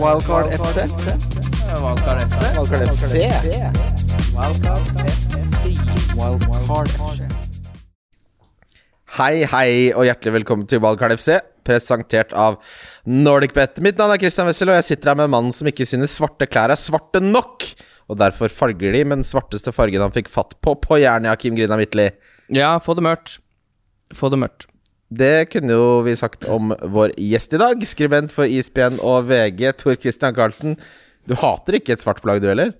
Wildcard FC. Wildcard FC. Wildcard FC. Wildcard FC. Hei, hei, og hjertelig velkommen til Wildcard FC, presentert av NordicBet. Mitt navn er Christian Wessel, og jeg sitter her med mannen som ikke synes svarte klær er svarte nok. Og derfor farger de med den svarteste fargen han fikk fatt på på jernet av Kim Grina Midtli. Ja, få det mørkt. Få det mørkt. Det kunne jo vi sagt om vår gjest i dag, skribent for ISBN og VG, Tor Christian Karlsen. Du hater ikke et svart plagg, du heller?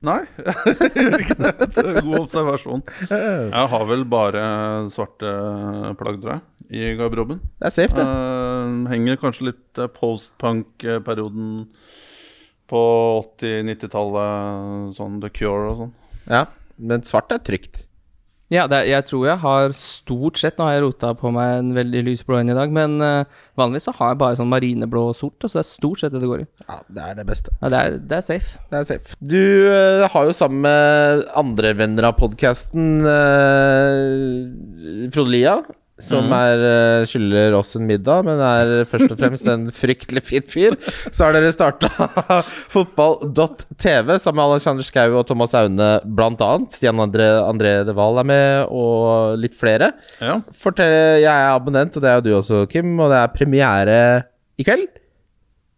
Nei, god observasjon. Jeg har vel bare svarte plagg, tror jeg, i garderoben. Det er safe, det. Uh, henger kanskje litt post-punk-perioden på 80-90-tallet, sånn The Cure og sånn. Ja, men svart er trygt. Ja, det, er- jeg tror jeg har stort sett Nå har jeg rota på meg en veldig lysblå en i dag, men uh, vanligvis så har jeg bare sånn marineblå og sort, så det er stort sett det det går i. Ja, det er det beste. Ja, det er, det er safe. Det er safe. Du uh, har jo sammen med andre venner av podkasten Frode Lia, som er, eh, skylder oss en middag, men er først og fremst en fryktelig fin fyr. Så har dere starta fotball.tv sammen med Alexander Schou og Thomas Aune, annet. Stian André, André De Wahl er med, og litt flere. Ja. Fortell, jeg er abonnent, og det er jo du også, Kim, og det er premiere i kveld.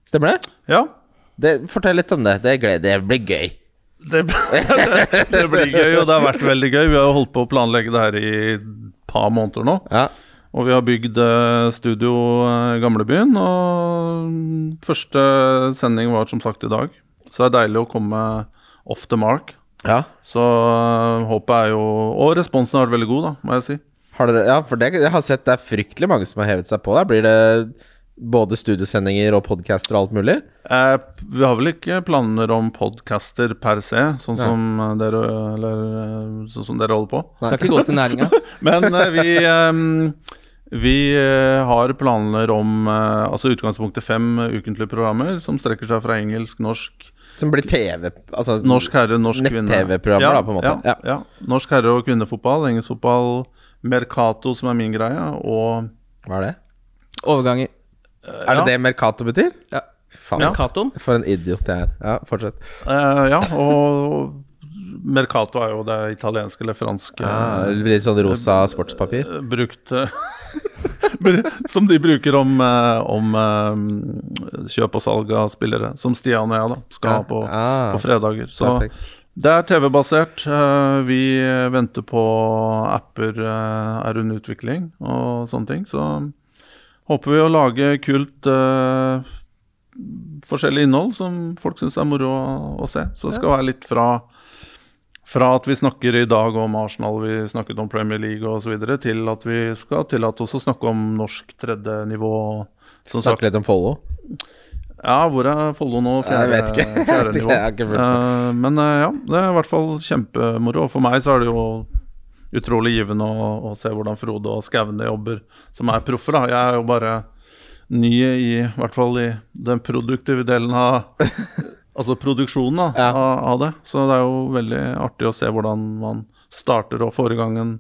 Stemmer det? ja. det fortell litt om det. Det, gleder, det blir gøy. Det, det blir gøy, og det har vært veldig gøy. Vi har jo holdt på å planlegge det her i par måneder nå. Ja. Og vi har bygd eh, studio eh, Gamlebyen, og første sending var som sagt i dag. Så det er deilig å komme off the mark. ja. Så eh, håpet er jo Og responsen har vært veldig god, da, må jeg si. Har dere, ja, for det, jeg har sett det er fryktelig mange som har hevet seg på der. Blir det både studiesendinger og podcaster og alt mulig? Eh, vi har vel ikke planer om podcaster per se, sånn som eh, dere Eller eh, sånn som dere holder på. Skal ikke gå til næringa. Men eh, vi eh, vi eh, har planer om eh, altså utgangspunktet fem ukentlige programmer som strekker seg fra engelsk, norsk, Som blir TV Altså norsk herre, norsk kvinne. Nett-TV-programmer, da, på en måte. Ja, ja. Norsk herre- og kvinnefotball, engelsk fotball, Mercato, som er min greie, og Hva er det? Overganger. Er det det Mercato betyr? Ja. Faen, Mercato. for en idiot jeg er. Ja, fortsett. Eh, ja, og Mercato er jo det italienske eller franske ah, litt sånn rosa sportspapir. eh, brukt eh, Som de bruker om, eh, om eh, kjøp og salg av spillere. Som Stian og jeg da skal ha på, Ah, på fredager. Så perfekt. det er TV-basert. eh, Vi venter på apper eh, er under utvikling og sånne ting. Så håper vi å lage kult uh, forskjellig innhold som folk syns er moro å, å se. Så det skal være litt fra fra at vi snakker i dag om Arsenal, vi snakket om Premier League osv., til at vi skal tillate oss å snakke om norsk tredje nivå. Snakke litt om Follo. ja, hvor er Follo nå? Jeg vet ikke. Fjerde nivå. jeg ikke fulgt. Eh, men uh, ja, det er i hvert fall kjempemoro. Og for meg så er det jo utrolig givende å, å se hvordan Frode og Skaune jobber, som er proffer. da. Jeg er jo bare ny i, i hvert fall i den produktive delen av Altså produksjonen da, Ja. av, av det. Så det er jo veldig artig å se hvordan man starter og får i gang en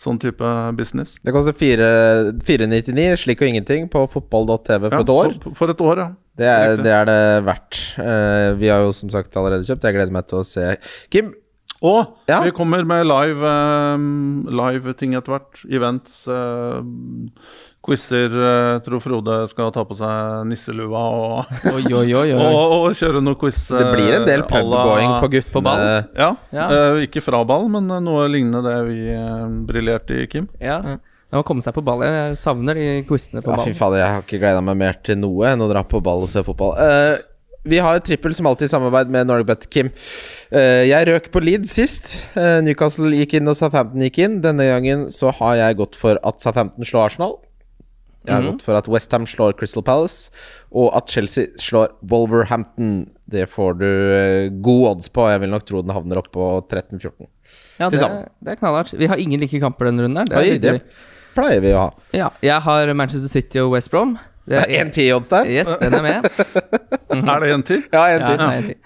sånn type business. Det koster 499, slik og ingenting, på fotball.tv for Ja, et år. For, for et år, ja. Det er, det er det verdt. Uh, vi har jo som sagt allerede kjøpt. Jeg gleder meg til å se. Kim, Og Ja. vi kommer med live, um, live ting etter hvert. Events, uh, quizer. Uh, tror Frode skal ta på seg nisselua og, Oi, oi, oi. oi. og, og kjøre noe quiz. det blir en del uh, à pubgoing på guttene. På ball? Ja. Ja. uh, ikke fra ball, men uh, noe lignende det vi uh, briljerte i, Kim. Ja. Det må komme seg på ball. Jeg savner de quizene på Ja, fy faen, fader, jeg har ikke gleda meg mer til noe enn å dra på ball og se fotball. Eh, vi har trippel som alltid i samarbeid med NorgBet, Kim. Eh, jeg røk på lead sist. Eh, Newcastle gikk inn og Southampton gikk inn. Denne gangen så har jeg gått for at Southampton slår Arsenal. Jeg har gått for at Westham slår Crystal Palace, og at Chelsea slår Wolverhampton. Det får du gode god odds på. Jeg vil nok tro den havner opp på 13-14. Ja, til det, sammen. det er knallhardt. Vi har ingen like kamper denne runden her. Det Oi, det pleier vi å ha. Ja, jeg har Manchester City og West Brom. Det er 1-10-odds der. Yes, den er med. Er det en ti? Ja, Ja, 1-10. ja. en til.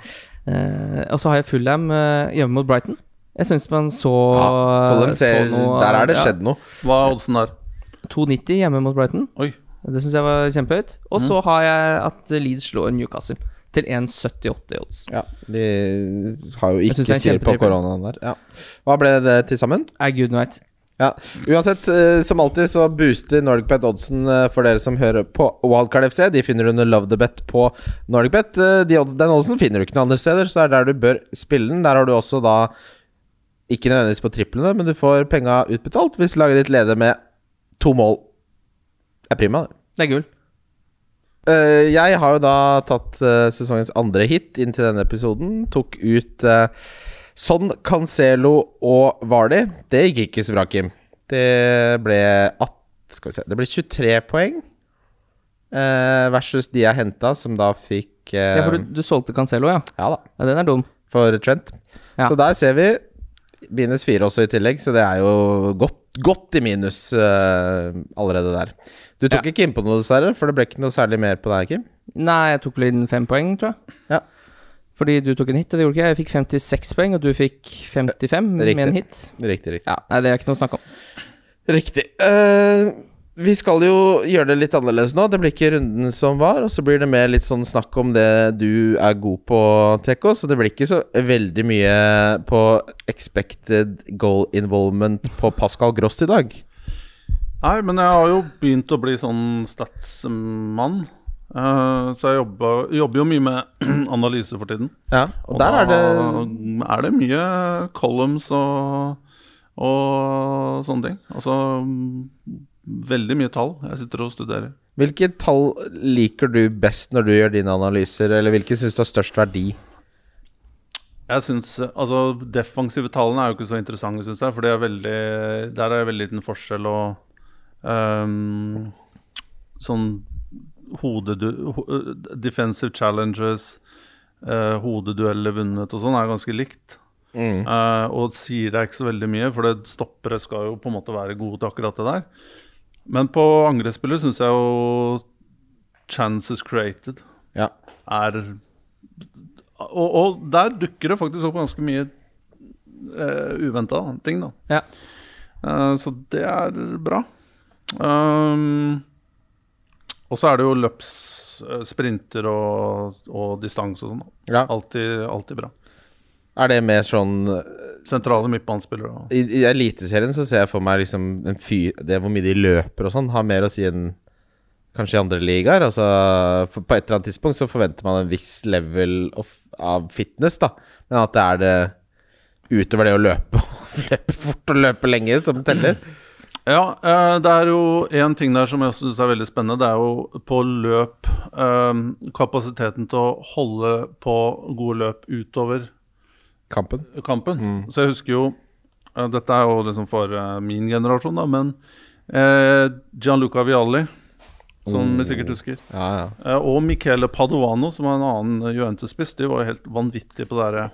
Eh, og så har jeg Fulham uh, hjemme mot Brighton. Jeg syns man så, Ja, Fulham så ser, noe der er det ja, skjedd noe. Hva er oddsen der? 2,90 hjemme mot Brighton. Oi. Det syns jeg var kjempehøyt. Og så så har jeg at Leeds slår Newcastle til 1,78 i odds. Ja, de har jo ikke styr på koronaen der. Ja. Hva ble det til sammen? Nei, gud veit. Ja, Uansett, eh, som alltid så booster NordicBet oddsen eh, for dere som hører på Wildcard FC. De finner du under Love the Bet på NordicBet. Eh, De, den oddsen finner du ikke noen andre steder, så det er der du bør spille den. Der har du også da ikke nødvendigvis på triplene, men du får penga utbetalt hvis laget ditt leder med to mål. Det er prima, det. Det er gull. Uh, jeg har jo da tatt uh, sesongens andre hit inn til denne episoden. Tok ut uh, Son, Cancelo og Vardy. Det gikk ikke så bra, Kim. Det ble at, Skal vi se Det ble 23 poeng. eh, versus de jeg henta, som da fikk eh, Ja, for du, du solgte Cancelo, ja. Ja da, ja. Den er dum. for Trent. Ja. Så der ser vi minus fire også i tillegg, så det er jo godt, godt i minus eh, allerede der. Du tok Ja. ikke innpå noe, dessverre, for det ble ikke noe særlig mer på deg, Kim. Nei, jeg tok vel inn fem poeng, tror jeg. Ja. Fordi du tok en hit, det gjorde ikke jeg. Jeg fikk 56 poeng, og du fikk 55 Riktig. med en hit. Riktig, riktig. Ja, Nei, det er ikke noe å snakke om. Riktig. Uh, vi skal jo gjøre det litt annerledes nå. Det blir ikke runden som var, og så blir det mer litt sånn snakk om det du er god på, Teko. Så det blir ikke så veldig mye på expected goal involvement på Pascal Gross i dag. Nei, men jeg har jo begynt å bli sånn statsmann. Eh, så jeg jobber, jobber jo mye med analyse for tiden. Ja, og, der er det er det mye columns og, og sånne ting. Altså veldig mye tall jeg sitter og studerer. Hvilke tall liker du best når du gjør dine analyser, eller hvilke syns du har størst verdi? Jeg synes, altså Defensive tallene er jo ikke så interessante, syns jeg. For det er veldig, der er det veldig liten forskjell og um, Sånn defensive challenges, uh, hodedueller vunnet og sånn, er ganske likt. Mm. Uh, og sier deg ikke så veldig mye, for det stoppere skal jo på en måte være gode til akkurat det der. Men på angrepsspiller syns jeg jo chances created Ja. er og, og der dukker det faktisk opp ganske mye uh, uventa ting, da. Ja. Uh, så det er bra. Um, og så er det jo løps, eh, sprinter og, og distanse og sånn. ja. Altid, alltid bra. Er det mer sånn Sentrale midtbanespillere. I, i Eliteserien så ser jeg for meg liksom en fyr, det hvor mye de løper og sånn, har mer å si enn kanskje i andre ligaer. Altså, for på et eller annet tidspunkt så forventer man en viss level of, av fitness, da. Men at det er det utover det å løpe, løpe fort og løpe lenge som teller. Ja, eh, det er jo én ting der som jeg også syns er veldig spennende. Det er jo på løp eh, Kapasiteten til å holde på gode løp utover Kampen. kampen. Så jeg husker jo eh, Dette er jo liksom for min generasjon, da, men Gianluca Vialli, som vi sikkert husker, Ja, ja. og Michele Padovano, som var en annen Juventus-spiss, de var jo helt vanvittige på det derre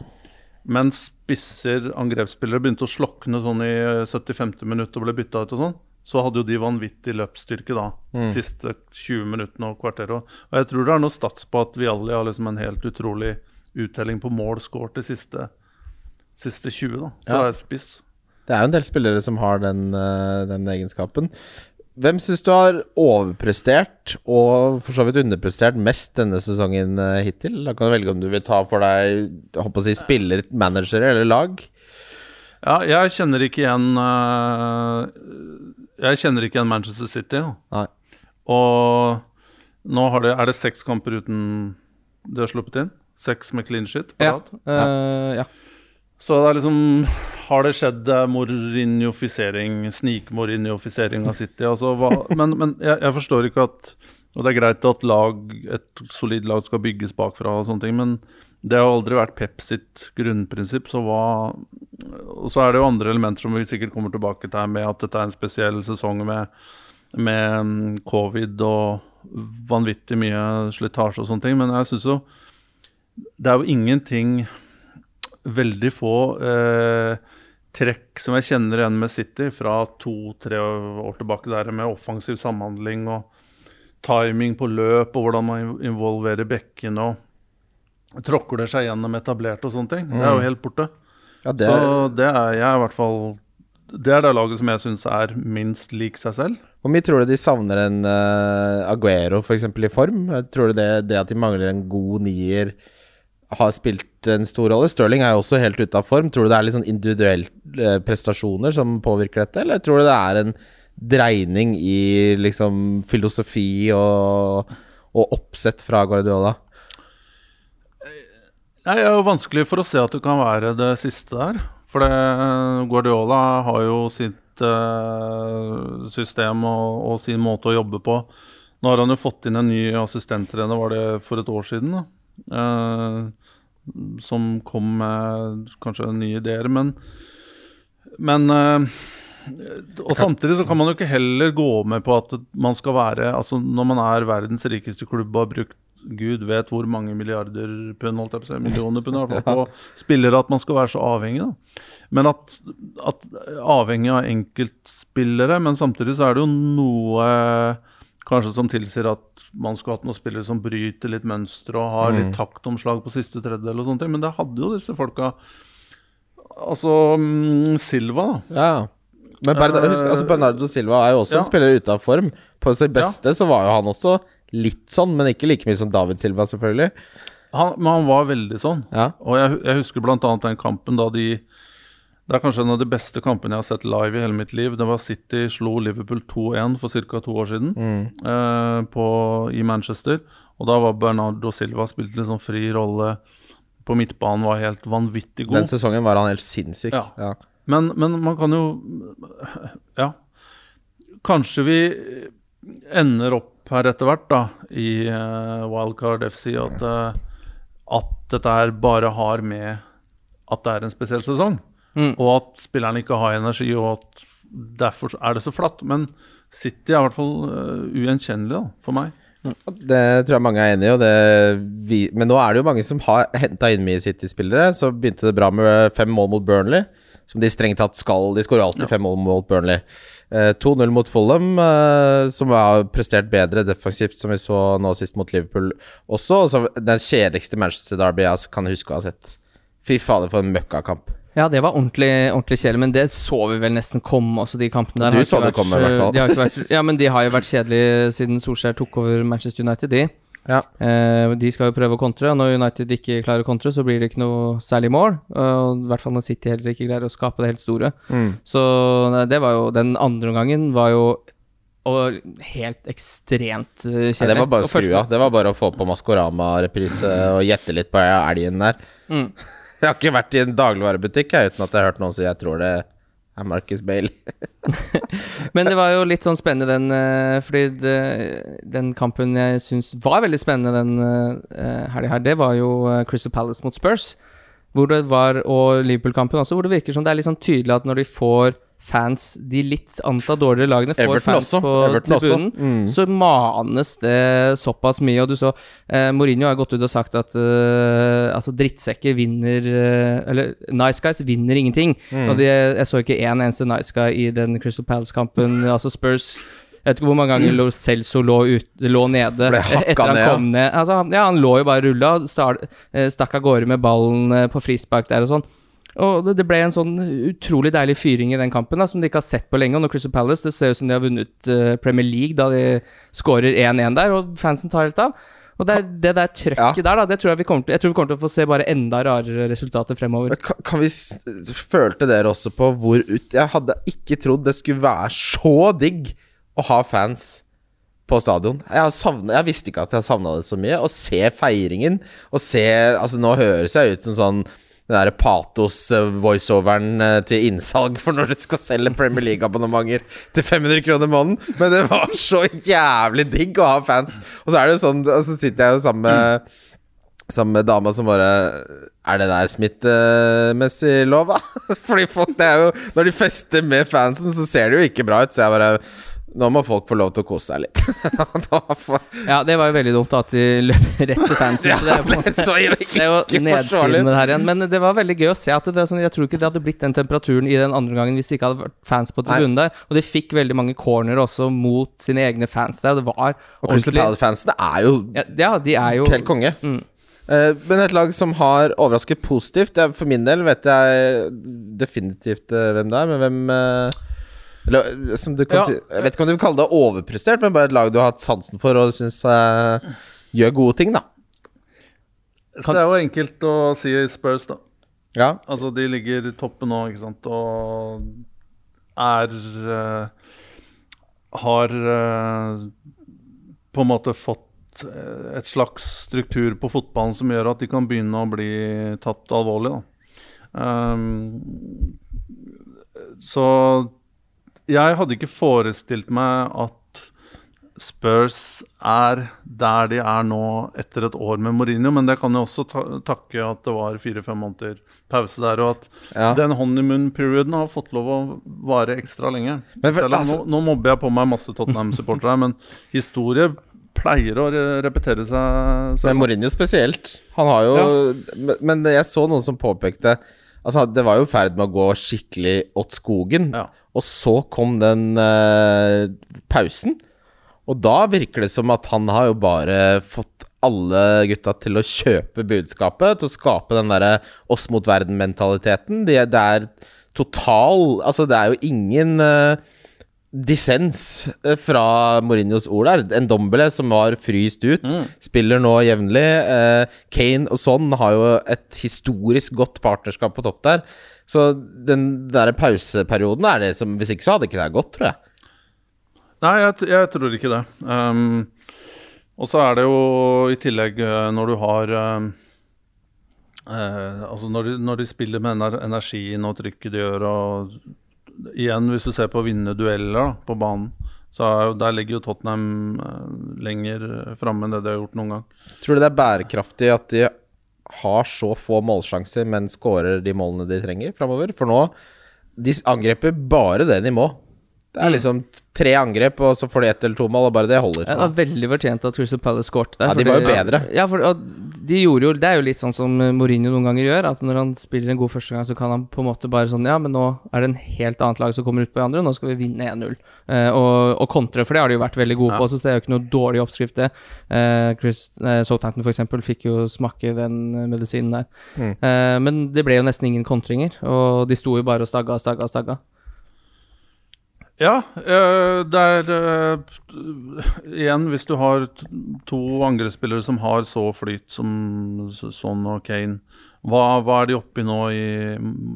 Mens spisser, angrepsspillere, begynte å slokne sånn i eh, 75. minutt og ble bytta ut og sånn, så hadde jo de vanvittig løpsstyrke da, siste 20 minuttene og kvarteret. Og jeg tror det er noe stats på at Vialli har liksom en helt utrolig uttelling på mål scoret de siste, siste 20, da. Så Ja. er spiss. Det er jo en del spillere som har den, eh, den egenskapen. Hvem syns du har overprestert og for så vidt underprestert mest denne sesongen eh, hittil? Da kan du velge om du vil ta for deg håper å si, spiller, managere eller lag. Ja, jeg kjenner ikke igjen eh, Jeg kjenner ikke igjen Manchester City. Nei. Og nå har det, er det seks kamper uten de har sluppet inn. Seks med clean shit på Ja. rad. eh, ja. Så det er liksom Har det skjedd morinjofisering, snikmorinjofisering av City? Altså, hva, men men jeg, jeg forstår ikke at Og det er greit at lag, et solid lag skal bygges bakfra og sånne ting, men det har aldri vært Pep sitt grunnprinsipp, så hva Og så er det jo andre elementer som vi sikkert kommer tilbake til med at dette er en spesiell sesong med, med mm, covid og vanvittig mye slitasje og sånne ting, men jeg syns jo Det er jo ingenting veldig få eh, trekk som jeg kjenner igjen med City fra to-tre år tilbake, der med offensiv samhandling og timing på løp og hvordan man involverer bekkene og tråkler seg gjennom etablerte og sånne ting. Det er jo helt borte. Ja, det Så det er jeg i hvert fall Det er det laget som jeg syns er minst lik seg selv. Hvor mye tror du de savner en uh, Aguero f.eks. i form? Tror du det, det at de mangler en god nier, har spilt en stor rolle? Stirling er jo også helt ute av form. Tror du det er litt sånn individuelle uh, prestasjoner som påvirker dette, eller tror du det er en dreining i liksom filosofi og, og oppsett fra Guardiola? Det er jo vanskelig for å se at det kan være det siste der. For det, Guardiola har jo sitt uh, system og, og, sin måte å jobbe på. Nå har han jo fått inn en ny assistenttrener, var det for et år siden? Uh, som kom med kanskje nye ideer. Men, men uh, Og samtidig så kan man jo ikke heller gå med på at man skal være Altså Når man er verdens rikeste klubb og har brukt Gud vet hvor mange milliarder pund, holdt jeg på å si, millioner pund, hvert fall, på spillere, at man skal være så avhengig. da. Men at, at, avhengig av enkeltspillere, men samtidig så er det jo noe kanskje som tilsier at man skulle hatt noen spillere som bryter litt mønster og har litt mm. taktomslag på siste tredjedel og sånne ting. Men det hadde jo disse folka. Altså um, Silva, da. Ja. Men Bernardo, altså Bernardo Silva er jo også ja. en spiller ute av form. På sitt beste ja. så var jo han også litt sånn, men ikke like mye som David Silva, selvfølgelig. Han, men han var veldig sånn. Ja. Og jeg, jeg husker bl.a. den kampen da de det er kanskje en av de beste kampene jeg har sett live i hele mitt liv. Det var City slo Liverpool 2-1 for ca. to år siden mm. eh, på, i Manchester. Og da var Bernardo Silva spilt litt sånn fri rolle på midtbanen, var helt vanvittig god. Den sesongen var han helt sinnssyk. Ja. ja. Men, men, man kan jo Ja. Kanskje vi ender opp her etter hvert, da, i uh, Wildcard FC, at, uh, at dette her bare har med at det er en spesiell sesong. Mm. Og at spillerne ikke har energi, og at derfor er det så flatt. Men City er i hvert fall uh, ugjenkjennelig uh, for meg. Det tror jeg mange er enig i. men nå er det jo mange som har henta inn mye City-spillere. Så begynte det bra med fem mål mot Burnley, som de strengt tatt skal. De skårer alltid ja. fem mål mot Burnley. Uh, eh, 2-0 mot Fulham, uh, som har prestert bedre defensivt, som vi så nå sist mot Liverpool også. Og så den kjedeligste Manchester Derby jeg kan huske å ha sett. Fy fader, for en møkkakamp. Ja, det var ordentlig, ordentlig kjedelig, men det så vi vel nesten komme, også de kampene der. Du så det komme, i hvert fall. De vært, ja, men de har jo vært kjedelige siden Solskjær tok over Manchester United, de. Ja. Eh, de skal jo prøve å kontre, og når United ikke klarer å kontre, så blir det ikke noe særlig mål. Og I hvert fall når City heller ikke greier å skape det helt store. Mm. Så det var jo Den andre omgangen var jo og helt ekstremt kjedelig. Ja, det var bare å skru av. Det var bare å få på Maskorama-reprise og gjette litt på elgen der. Mm. Jeg har ikke vært i en dagligvarebutikk jeg, uten at jeg har hørt noen si jeg tror det er Marcus Bale. Men det var jo litt sånn spennende den uh, Fordi det, den kampen jeg syns var veldig spennende den uh, helga her, det var jo Crystal Palace mot Spurs. Hvor det var, og Liverpool-kampen også, hvor det virker som det er litt sånn tydelig at når de får fans De litt anta dårligere lagene får Everton fans også. på Everton tribunen, mm. så manes det såpass mye. Og du så eh, Mourinho har gått ut og sagt at eh, altså drittsekker vinner eh, Eller nice guys vinner ingenting. Mm. Og de, jeg så ikke én eneste nice guy i den Crystal Palace-kampen. altså Spurs jeg vet ikke hvor mange ganger mm. Celso lå, ut, lå nede etter han kom ned. Altså, ja, han lå jo bare rulla, eh, stakk av gårde med ballen eh, på frispark der og sånn. Og det, ble en sånn utrolig deilig fyring i den kampen, da, som de ikke har sett på lenge. Og når Crystal Palace Det ser ut som de har vunnet uh, Premier League da de skårer 1-1 der, og fansen tar helt av. Og det, det der trøkket ja. der, da, det tror jeg vi kommer til Jeg tror vi kommer til å få se bare enda rarere resultater fremover. Kan, kan vi Følte dere også på hvor ut Jeg hadde ikke trodd det skulle være så digg å ha fans på stadion. Jeg, savnet, jeg visste ikke at jeg savna det så mye. Å se feiringen, og se Altså, nå høres jeg ut som sånn den derre patos-voiceoveren eh, til innsalg for når du skal selge Premier League-abonnementer til 500 kroner måneden. Men det var så jævlig digg å ha fans. Og så er det jo sånn Og så sitter jeg jo sammen med Sammen med dama som bare Er det der smittemessig lov, da? Fordi folk, det er jo Når de fester med fansen, så ser det jo ikke bra ut. Så jeg bare nå må folk få lov til å kose seg litt. ja, det var jo veldig dumt at de løp rett til fansen. ja, det, er jo, det, så jo det er jo nedsiden med det her igjen. Men det var veldig gøy å se at det, sånn, jeg tror ikke det hadde blitt den temperaturen i den andre gangen hvis det ikke hadde vært fans på tribunen der. Og de fikk veldig mange corner også mot sine egne fans der. Det var Og Crystal Palace-fansene er jo ja, ja, de er jo helt konge. Mm. Uh, men et lag som har overrasket positivt For min del vet jeg definitivt uh, hvem det er, men hvem uh Eller, som du kan Ja. si Jeg vet ikke om du vil kalle det overprestert, men bare et lag du har hatt sansen for og syns eh, gjør gode ting, da. Så det er jo enkelt å si Spurs, da. Ja. Altså, de ligger i toppen nå, ikke sant, og er uh, Har uh, på en måte fått eh, et slags struktur på fotballen som gjør at de kan begynne å bli tatt alvorlig, da. Um, så jeg hadde ikke forestilt meg at Spurs er der de er nå etter et år med Mourinho, men det kan jeg også ta takke at det var fire-fem måneder pause der, og at Ja. den honeymoon-perioden har fått lov å vare ekstra lenge. Men for- altså- nå, nå mobber jeg på meg masse Tottenham-supportere, men historie pleier å repetere seg Men. Mourinho spesielt. Han har jo men, men jeg så noen som påpekte Altså, det var jo i ferd med å gå skikkelig åt skogen. Ja. Og så kom den eh, pausen. Og da virker det som at han har jo bare fått alle gutta til å kjøpe budskapet, til å skape den derre oss mot verden-mentaliteten. Det, det er total Altså, det er jo ingen eh, dissens eh, fra Mourinhos ord der. En Dombele som var fryst ut, spiller nå jevnlig. Eh, Kane og Son har jo et historisk godt partnerskap på topp der. Så den der pauseperioden er det som Hvis ikke så hadde ikke det gått, tror jeg. Nei, jeg, jeg tror ikke det. Um, og så er det jo i tillegg eh, når du har um, eh, Altså når de, når de spiller med ener energien og trykket de gjør, og igjen, hvis du ser på å vinne dueller på banen, så er, der ligger jo Tottenham eh, lenger framme enn det de har gjort noen gang. Tror du det er bærekraftig at de har så få målsjanser, men skårer de målene de trenger framover? For nå De angriper bare det de må. Det er liksom tre angrep, og så får de ett eller to mål, og bare det holder. Det var veldig fortjent at Crystal Palace skårte der. Ja, de var jo bedre. Ja, for og de gjorde jo Det er jo litt sånn som Mourinho noen ganger gjør, at når han spiller en god første gang, så kan han på en måte bare sånn Ja, men nå er det en helt annet lag som kommer ut på andre, nå skal vi vinne 1-0. Eh, og, og kontre, for det har de jo vært veldig gode på, så det er jo ikke noe dårlig oppskrift, det. Eh, Chris, eh, Southampton, for eksempel, fikk jo smake den medisinen der. Mm. Eh, men det ble jo nesten ingen kontringer, og de sto jo bare og stagga og stagga og stagga. Ja, eh, det er eh, Igjen, hvis du har to angrepsspillere som har så flyt som Son og Kane, hva, hva er de oppe i nå i,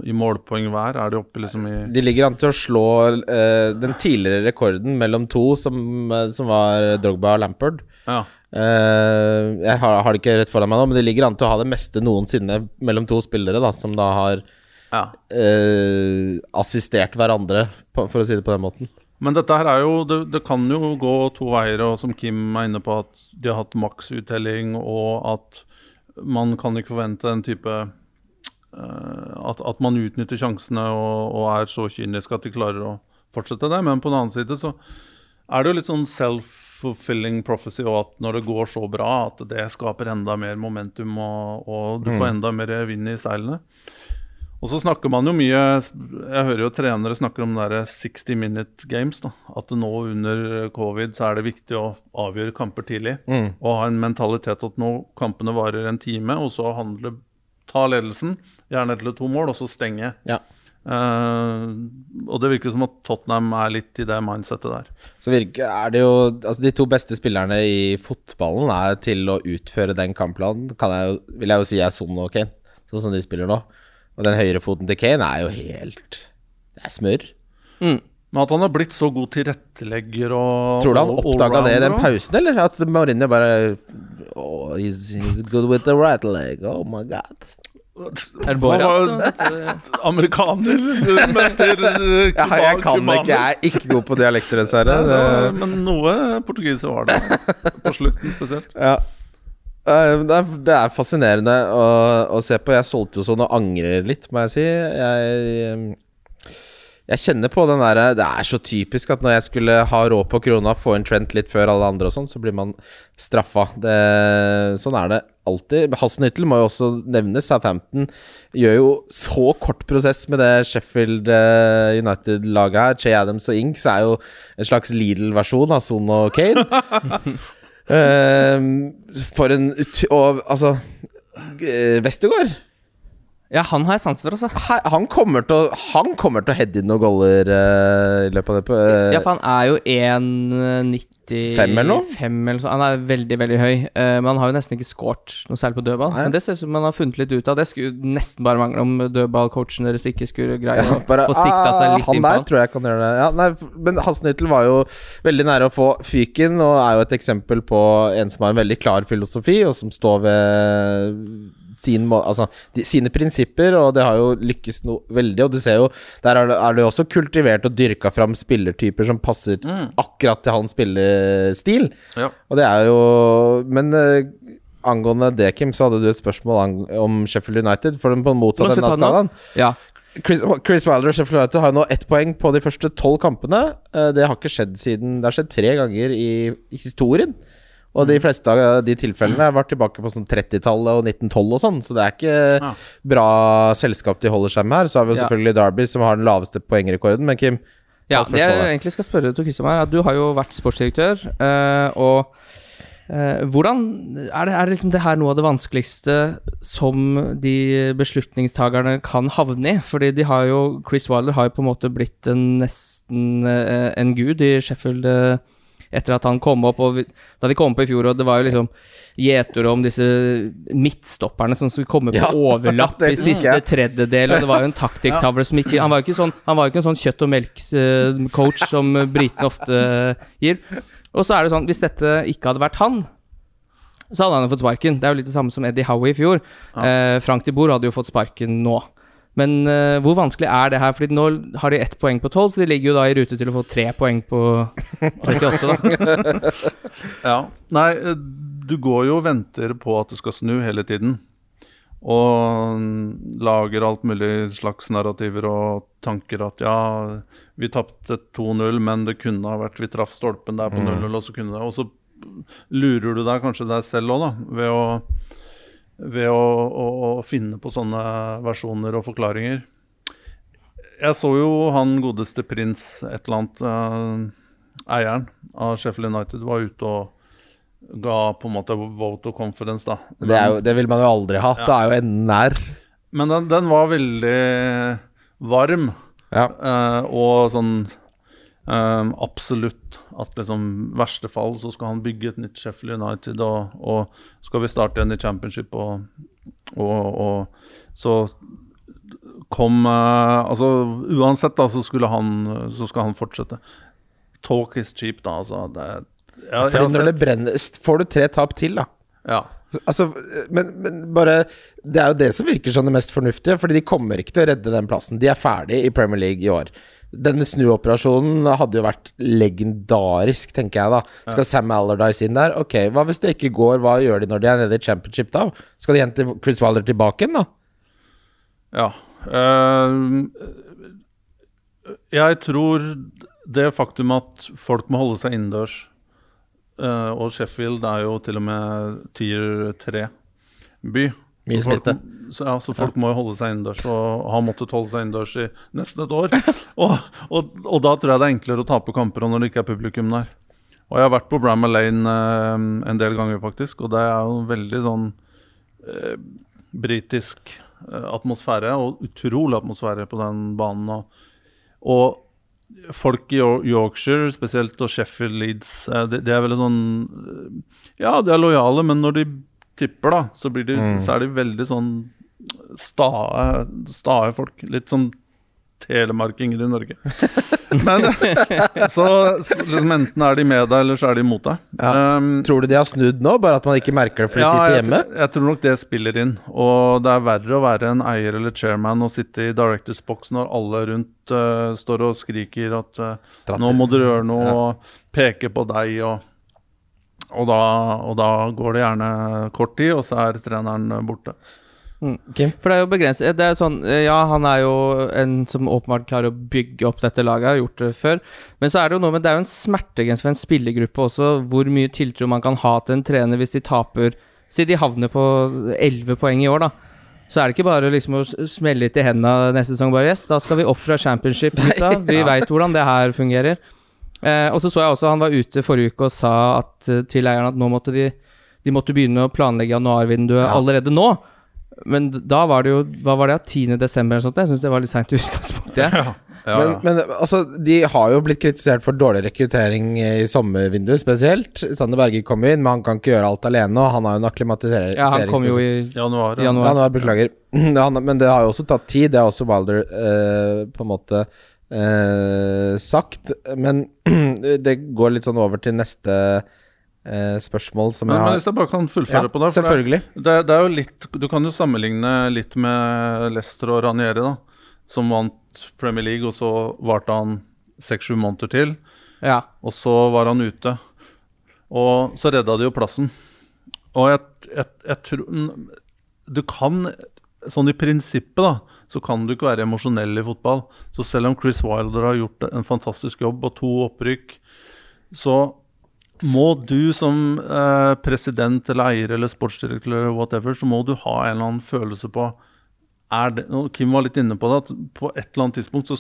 i målpoeng hver? Er de oppe liksom i De ligger an til å slå eh, den tidligere rekorden mellom to, som, eh, som var Drogba og Lampard. Ja. Eh, jeg har, har det ikke rett foran meg nå, men de ligger an til å ha det meste noensinne mellom to spillere, da, som da har ja. eh, assistert hverandre, for å si det på den måten. Men dette her er jo det, det kan jo gå to veier, og som Kim er inne på, at de har hatt maksuttelling, og at man kan ikke forvente den type eh, at, at man utnytter sjansene og, og er så kynisk at de klarer å fortsette det. Men på den annen side så er det jo litt sånn self-fulfilling prophecy, og at når det går så bra, at det skaper enda mer momentum, og, og du får enda mer vind i seilene. Og så snakker man jo mye Jeg hører jo trenere snakker om der 60 minute games. da At nå under covid så er det viktig å avgjøre kamper tidlig. Og ha en mentalitet at nå kampene varer en time, og så handle ta ledelsen, gjerne til to mål, og så stenge. Ja. Uh, og det virker som at Tottenham er litt i det mindsettet der. Så virker, er det jo Altså, de to beste spillerne i fotballen er til å utføre den kampplanen, kan jeg, vil jeg jo si er Son og Kane, sånn som de spiller nå. Og den høyrefoten til Kane er jo helt Det er smør. Mm. Men at han har blitt så god tilrettelegger og Tror du han oppdaga det i den pausen, eller? At Mourinho bare oh, he's, he's good with the right leg. Oh my god. Er det Borat? Amerikaner møter Ja, jeg kan ikke, jeg er ikke god på dialekter, dessverre. Men noe portugiser var det. På slutten spesielt. Ja. Eh, Det er, det er fascinerende å, å se på. Jeg solgte jo sånn og angrer litt, må jeg si. Jeg, jeg kjenner på den derre Det er så typisk at når jeg skulle ha råd på krona, få en Trent litt før alle andre og sånn, så blir man straffa. Det, sånn er det alltid. Hassenhyttel må jo også nevnes. Southampton gjør jo så kort prosess med det Sheffield eh, United-laget her. Che Adams og Inks er jo en slags Lidl-versjon av Son og Kane. Ehm, for en ut... Og altså Westergård Ja, han har jeg sans for, altså. Han kommer til å, han kommer til å heade inn noen goller uh, i løpet av det. På, eh, Ja, for han er jo 1,95 Fem eller noe? Eller så. Han er veldig, veldig høy. Uh, men han har jo nesten ikke scoret noe særlig på dødball. Nei. Men det ser ut som han har funnet litt ut av. Det skulle nesten bare mangle om dødballcoachen deres ikke skulle greie Ja, å få sikta seg litt innpå. han der tror jeg kan gjøre det. Ja, nei, men Hasnittel var jo veldig nære å få fyken, og er jo et eksempel på en som har en veldig klar filosofi, og som står ved sin, må- altså, de, sine prinsipper, og det har jo lykkes noe veldig. Og du ser jo, der er det, er det jo også kultivert og dyrka fram spillertyper som passer akkurat til hans spillestil. Ja. Og det er jo Men uh, angående det, Kim, så hadde du et spørsmål ang om Sheffield United, for den på den motsatte Må enden av skalaen. Ja. Chris, Chris Wilder og Sheffield United har nå ett poeng på de første tolv kampene. Eh, Det har ikke skjedd siden Det har skjedd tre ganger i historien. Og de fleste av de tilfellene var tilbake på sånn 30-tallet og 1912 og sånn, så det er ikke Ja. bra selskap de holder seg med her. Så har vi jo selvfølgelig Derby, som har den laveste poengrekorden. Men Kim, Ja, det jeg egentlig skal spørre Tor her, at du har jo vært sportsdirektør, eh, og eh, hvordan er det, er det liksom det her noe av det vanskeligste som de beslutningstagerne kan havne i? Fordi de har jo Chris Wilder har jo på en måte blitt en nesten eh, en gud i Sheffield eh, etter at han kom opp. Og vi, da de kom opp i fjor, og det var jo liksom gjetord om disse midtstopperne som skulle komme på Ja, overlapp i siste tredjedel, og det var jo en taktikktavle som ikke Han var jo ikke sånn var jo ikke en sånn kjøtt og melk-coach som britene ofte gir. Og så er det sånn, hvis dette ikke hadde vært han så hadde han jo fått sparken. Det er jo litt det samme som Eddie Howe i fjor. Eh, Frank de Boer hadde jo fått sparken nå. Men uh, hvor vanskelig er det her? Fordi nå har de ett poeng på tolv, så de ligger jo da i rute til å få tre poeng på 38, da. Ja. Nei, eh, du går jo og venter på at det skal snu hele tiden. Og mm, lager alt mulig slags narrativer og tanker at ja, vi tapte 2-0, men det kunne ha vært Vi traff stolpen der på 0-0, og så kunne det Og så lurer du deg kanskje deg selv òg, da, ved å ved å, å, å finne på sånne versjoner og forklaringer. Jeg så jo han godeste prins et eller annet eh, Eieren av Sheffield United var ute og ga på en måte vote of confidence, da. det, jo, det vil man jo aldri ha. Det er jo enden nær. Men den, den var veldig varm, Ja. eh, og sånn eh, absolutt at liksom verste fall så skal han bygge et nytt Sheffield United, og, og skal vi starte igjen i championship, og, og, og så kom uh, Altså uansett, da, så skulle han Så skal han fortsette. Talk is cheap, da, altså. Det, jeg Fordi når det brenner Får du tre tap til, da ja. Altså, men, men bare Det er jo det som virker som det mest fornuftige, Fordi de kommer ikke til å redde den plassen. De er ferdig i Premier League i år. Denne snuoperasjonen hadde jo vært legendarisk, tenker jeg da. Skal Sam Allardyce inn der? Ok, hva hvis det ikke går? Hva gjør de når de er nede i championship da? Skal de hente Chris Wilder tilbake igjen, da? Ja. Uh, jeg tror det faktum at folk må holde seg innendørs uh, Og Sheffield er jo til og med tier 3-by. Mye Så folk- smitte. Så, ja, så folk må jo holde seg innendørs, og har måttet holde seg innendørs i nesten et år. og, og, og da tror jeg det er enklere å tape kamper når det ikke er publikum der. Og jeg har vært på Bramall Lane eh, en del ganger, faktisk, og det er jo veldig sånn eh, britisk eh, atmosfære, og utrolig atmosfære på den banen. Og, og folk i Yorkshire, spesielt og Sheffield Leeds, eh, det, det er veldig sånn eh, Ja, de er lojale, men når de tipper, da, så, blir de, så er de veldig sånn stae, stae folk. Litt sånn telemarkinger i Norge. Men, så, så liksom enten er de med deg, eller så er de imot deg. Um, Tror du de har snudd nå, bare at man ikke merker det fordi de sitter hjemme? Jeg, jeg tror nok det spiller inn. Og det er verre å være en eier eller chairman og sitte i directors box når alle rundt uh, står og skriker at uh, nå må du gjøre noe, og peke på deg, og, og, da, og da går det gjerne kort tid, og så er treneren borte. Kim? For det er jo begrenset Det er sånn Ja, han er jo en som åpenbart klarer å bygge opp dette laget, har gjort det før. Men så er det jo noe med Det er jo en smertegrense for en spillergruppe også, hvor mye tiltro man kan ha til en trener hvis de taper Si de havner på 11 poeng i år, da. Så er det ikke bare liksom å smelle litt i hendene neste sesong. Bare yes, da skal vi opp fra championship, gutta. Vi vet veit hvordan det her fungerer. Eh, og så så jeg også han var ute forrige uke og sa at, eh, til eieren at nå måtte de De måtte begynne å planlegge januarvinduet Ja. allerede nå. Men da var det jo Hva var det? 10. desember eller sånt? Jeg syns det var litt seint i utgangspunktet. Ja. Ja, Men, ja. men altså, de har jo blitt kritisert for dårlig rekruttering i sommervinduet spesielt. Sander Berge kom inn, men han kan ikke gjøre alt alene, og han har jo en akklimatisering... Ja, han kom jo i Januar. ja. januar. Ja, beklager. Men det har jo også tatt tid. Det har også Wilder eh, på en måte eh, sagt. Men det går litt sånn over til neste eh, spørsmål som Men, jeg men hvis jeg bare kan fullføre på det. det- selvfølgelig. Det, det er jo litt Du kan jo sammenligne litt med Leicester og Ranieri, da. Som vant Premier League, og så varte han seks-sju måneder til. Ja. Og så var han ute. Og så redda de jo plassen. Og jeg, jeg, jeg tror Du kan Sånn i prinsippet, da, så kan du ikke være emosjonell i fotball. Så selv om Chris Wilder har gjort en fantastisk jobb og to opprykk, så må du som eh, president eller eier eller sportsdirektør eller whatever, så må du ha en eller annen følelse på er det, og Kim var litt inne på det, at på et eller annet tidspunkt så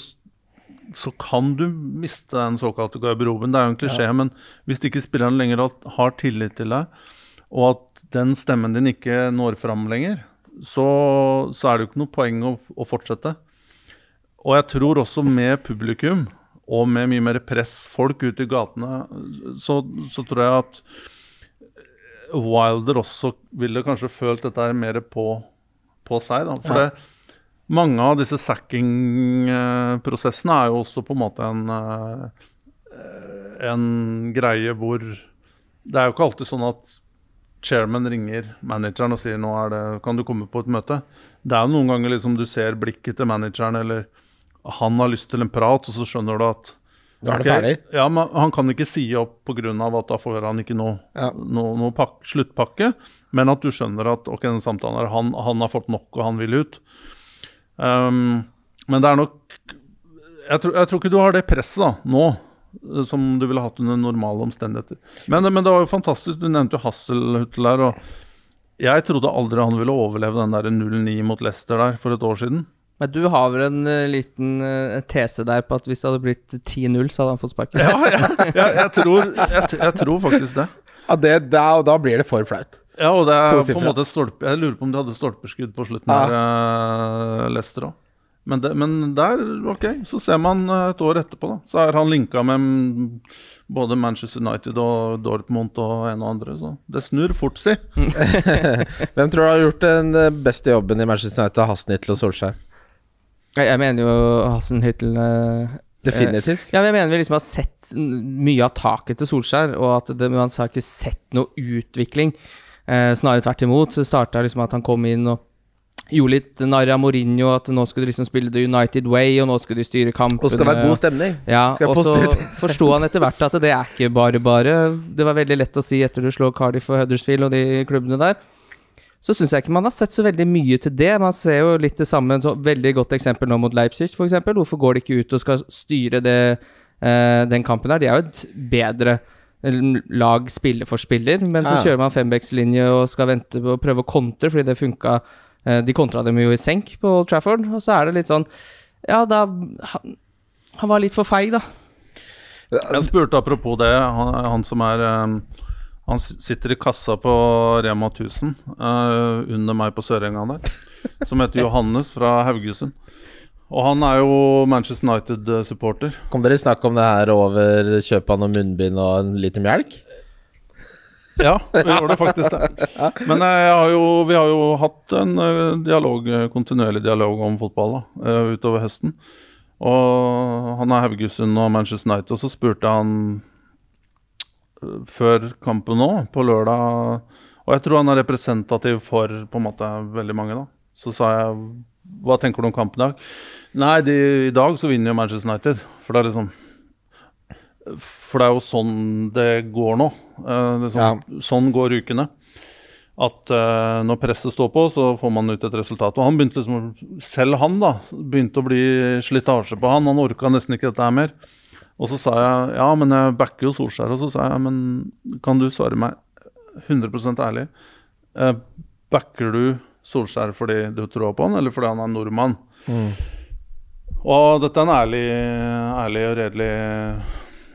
så kan du miste den såkalte garderoben. Det er jo en klisjé, men hvis ikke spilleren lenger har tillit til deg, og at den stemmen din ikke når fram lenger, så, så er det jo ikke noe poeng å, å fortsette. Og jeg tror også med publikum, og med mye mer press, folk ute i gatene, så, så tror jeg at Wilder også ville kanskje følt dette her mer på, på seg. Da. For det, mange av disse sacking-prosessene er jo også på en måte en, eh, en greie hvor Det er jo ikke alltid sånn at chairman ringer manageren og sier nå er det, kan du komme på et møte. Det er noen ganger liksom du ser blikket til manageren, eller han har lyst til en prat, og så skjønner du at da er det ferdig. Ja, men Han kan ikke si opp pga. at da får han ikke noe, Ja. noe, noe pak sluttpakke, men at du skjønner at ok, den samtalen her, han, han har fått nok, og han vil ut. Um, men det er nok jeg tror, jeg tror ikke du har det presset da, nå, som du ville hatt under normale omstendigheter. Men, men det var jo fantastisk. Du nevnte jo Hasselhuttel der. og Jeg trodde aldri han ville overleve den der 0-9 mot Leicester der for et år siden. Men du har vel en uh, liten uh, tese der på at hvis det hadde blitt 10-0, så hadde han fått sparken? Ja, jeg, jeg, jeg, tror, jeg, jeg tror faktisk det. Ja, det, da, da blir det for flaut. Ja, og det er på en måte stolpe Jeg lurer på om de hadde stolpeskudd på slutten Ja. uh, Leicester òg. Men, det, men der, ok, så ser man eh, et år etterpå, da. Så er han linka med både Manchester United og Dortmund og en og andre, så det snur fort, si. Hvem tror du har gjort den eh, beste jobben i Manchester United? Hasnittel og Solskjær? Jeg, mener jo Hassenhyttel eh, Definitivt. Ja, men jeg mener vi liksom har sett mye av taket til Solskjær, og at det, man har ikke sett noe utvikling. Eh, snarere tvert imot. Det starta liksom at han kom inn og gjorde litt narr av Mourinho, at nå skulle de liksom spille The United Way, og nå skulle de styre kampene. Og skal være god stemning. Ja, og så forsto han etter hvert at det er ikke bare bare. Det var veldig lett å si etter du slår Cardiff og Huddersfield og de klubbene der. Så syns jeg ikke man har sett så veldig mye til det. Man ser jo litt det samme. Så veldig godt eksempel nå mot Leipzig, f.eks. Hvorfor går de ikke ut og skal styre det, eh, den kampen der? De er jo et bedre lag spiller for spiller, men så kjører man fembackslinje og skal vente på å prøve å kontre, fordi det funka De kontra dem jo i senk på Old Trafford, og så er det litt sånn Ja, da Han, han var litt for feig, da. Jeg spurte apropos det, han, han som er eh, Han sitter i kassa på Rema 1000 uh, under meg på Sørenga der, som heter Johannes fra Haugesund. Og han er jo Manchester United-supporter. Kom dere snakk om det her over kjøp av noe munnbind og en liter melk? Ja, vi gjorde faktisk det. Men eh, har jo, vi har jo hatt en eh, dialog, eh, kontinuerlig dialog om fotball da, utover høsten. Og han er Haugesund og Manchester United, og så spurte han før kampen nå, på lørdag Og jeg tror han er representativ for på en måte veldig mange, da. Så sa jeg hva tenker du om kampen i dag? Nei, de, i dag så vinner jo Manchester United. For det er liksom For det er jo sånn det går nå. Eh, ja. Sånn går ukene. At eh, når presset står på, så får man ut et resultat. Og han begynte liksom Selv han da begynte å bli slitasje på han. Han orka nesten ikke dette her mer. Og så sa jeg ja, men jeg backer jo Solskjær. Og så sa jeg men kan du svare meg 100 ærlig. Eh, backer du Solskjær fordi du tror på han, eller fordi han er nordmann? Og dette er en ærlig, ærlig og redelig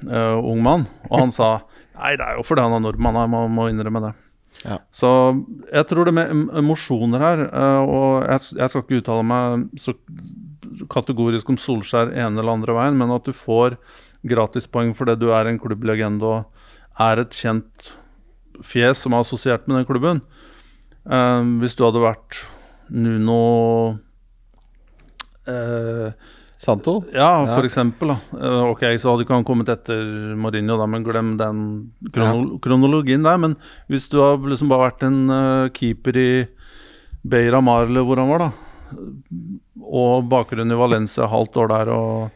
uh, ung mann. Og han sa nei, det er jo fordi han er nordmann, jeg må, må innrømme det. Ja. Så jeg tror det med em- emosjoner her, eh, og jeg, jeg skal ikke uttale meg så kategorisk om Solskjær ene eller andre veien, men at du får gratispoeng fordi du er en klubblegende og er et kjent fjes som er assosiert med den klubben. Eh, hvis du hadde vært Nuno eh, Santo? ja, Ja. for eksempel. Da. Eh, ok, så hadde ikke han kommet etter Mourinho, da, men glem den krono kronologien der. Men hvis du har liksom bare vært en eh, keeper i Beira Marle, hvor han var, da, og bakgrunn i Valencia halvt år der, og,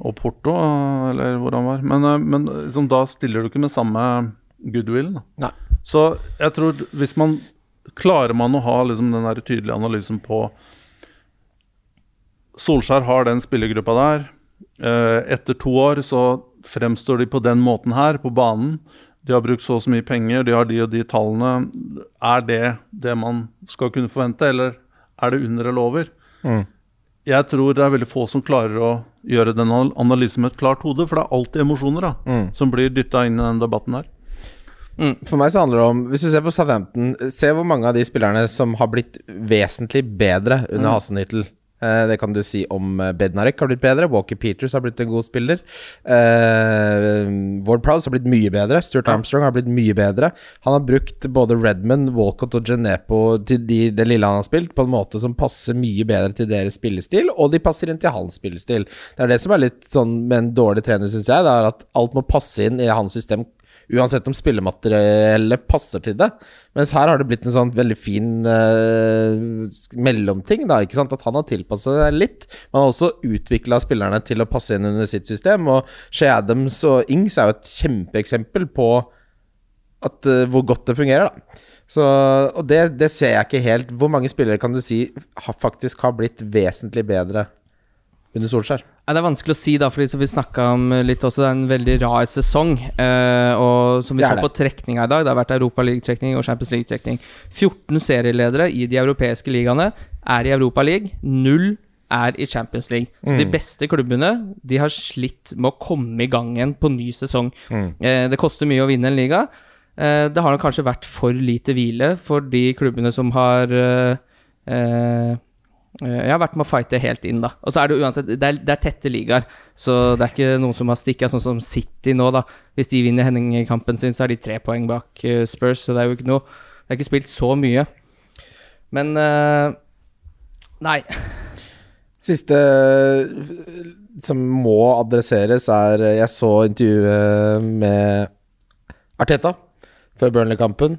og Porto, eh, eller hvor han var Men, men liksom, da stiller du ikke med samme goodwill. Da. Nei. Så jeg tror hvis man Klarer man å ha liksom, den der tydelige analysen på Solskjær har den spillergruppa der. Eh, Etter to år så fremstår de på den måten her, på banen. De har brukt så og så mye penger, de har de og de tallene. Er det det man skal kunne forvente, eller er det under eller over? Mm. Jeg tror det er veldig få som klarer å gjøre den analysen med et klart hode, for det er alltid emosjoner da, Mm. som blir dytta inn i den debatten her. For meg så handler det om Hvis du ser på Southampton, se hvor mange av de spillerne som har blitt vesentlig bedre under Mm. Hasenhyttel. Eh, det kan du si om eh, Bednarek har blitt bedre. Walker Peters har blitt en god spiller. Eh, Ward Prowse har blitt mye bedre. Stuart Armstrong har blitt mye bedre. Han har brukt både Redmond, Walcott og Genepo til de, det lille han har spilt, på en måte som passer mye bedre til deres spillestil, og de passer inn til hans spillestil. Det er det som er litt sånn med en dårlig trener, syns jeg. Det er at alt må passe inn i hans system Uansett om spillemateriellet passer til det. Mens her har det blitt en sånn veldig fin uh, mellomting. da, ikke sant? At han har tilpasset seg litt. Man har også utvikla spillerne til å passe inn under sitt system. Og Shea Adams og Ings er jo et kjempeeksempel på at, uh, hvor godt det fungerer. da. Så, og det, det ser jeg ikke helt. Hvor mange spillere kan du si har, faktisk har blitt vesentlig bedre under Solskjær? Ja, det er vanskelig å si, da, fordi som vi snakka om eh, litt også, det er en veldig rar sesong. Eh, og som vi så det. på trekninga i dag, det har vært Europa League-trekning og Champions League-trekning. 14 serieledere i de europeiske ligaene er i Europa League. Null er i Champions League. Så de beste klubbene De har slitt med å komme i gang igjen på ny sesong. Eh, det koster mye å vinne en liga. Eh, det har nok kanskje vært for lite hvile for de klubbene som har eh, Eh, Jeg har vært med å fighte helt inn, da. Og så er det uansett Det er, det er tette ligaer, så det er ikke noen som har stikka, sånn som City nå, da. Hvis de vinner Henning-kampen sin, så er de tre poeng bak eh, Spurs, så det er jo ikke noe Det er ikke spilt så mye. Men eh, Nei. Siste eh, som må adresseres, er eh, Jeg så intervjuet med Arteta før Burnley-kampen.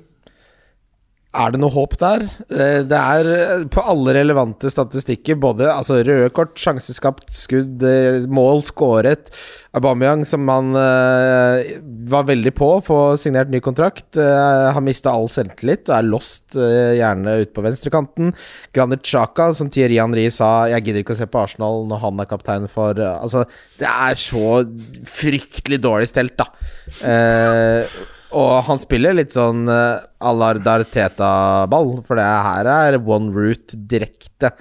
Er det noe håp der? Eh, Det er eh, på alle relevante statistikker, både altså, røde kort, sjanseskapt, skudd, eh, mål skåret. Aubameyang, som han uh, var veldig på å få signert ny kontrakt, uh, har mista all selvtillit og er lost uh, gjerne ute på venstrekanten. Granit Xhaka, som Thierry Henry sa, jeg gidder ikke å se på Arsenal når han er kaptein for Altså, det er så fryktelig dårlig stelt, da. Eh, og han spiller litt sånn uh, Alar Darteta-ball, for det her er one route direkte.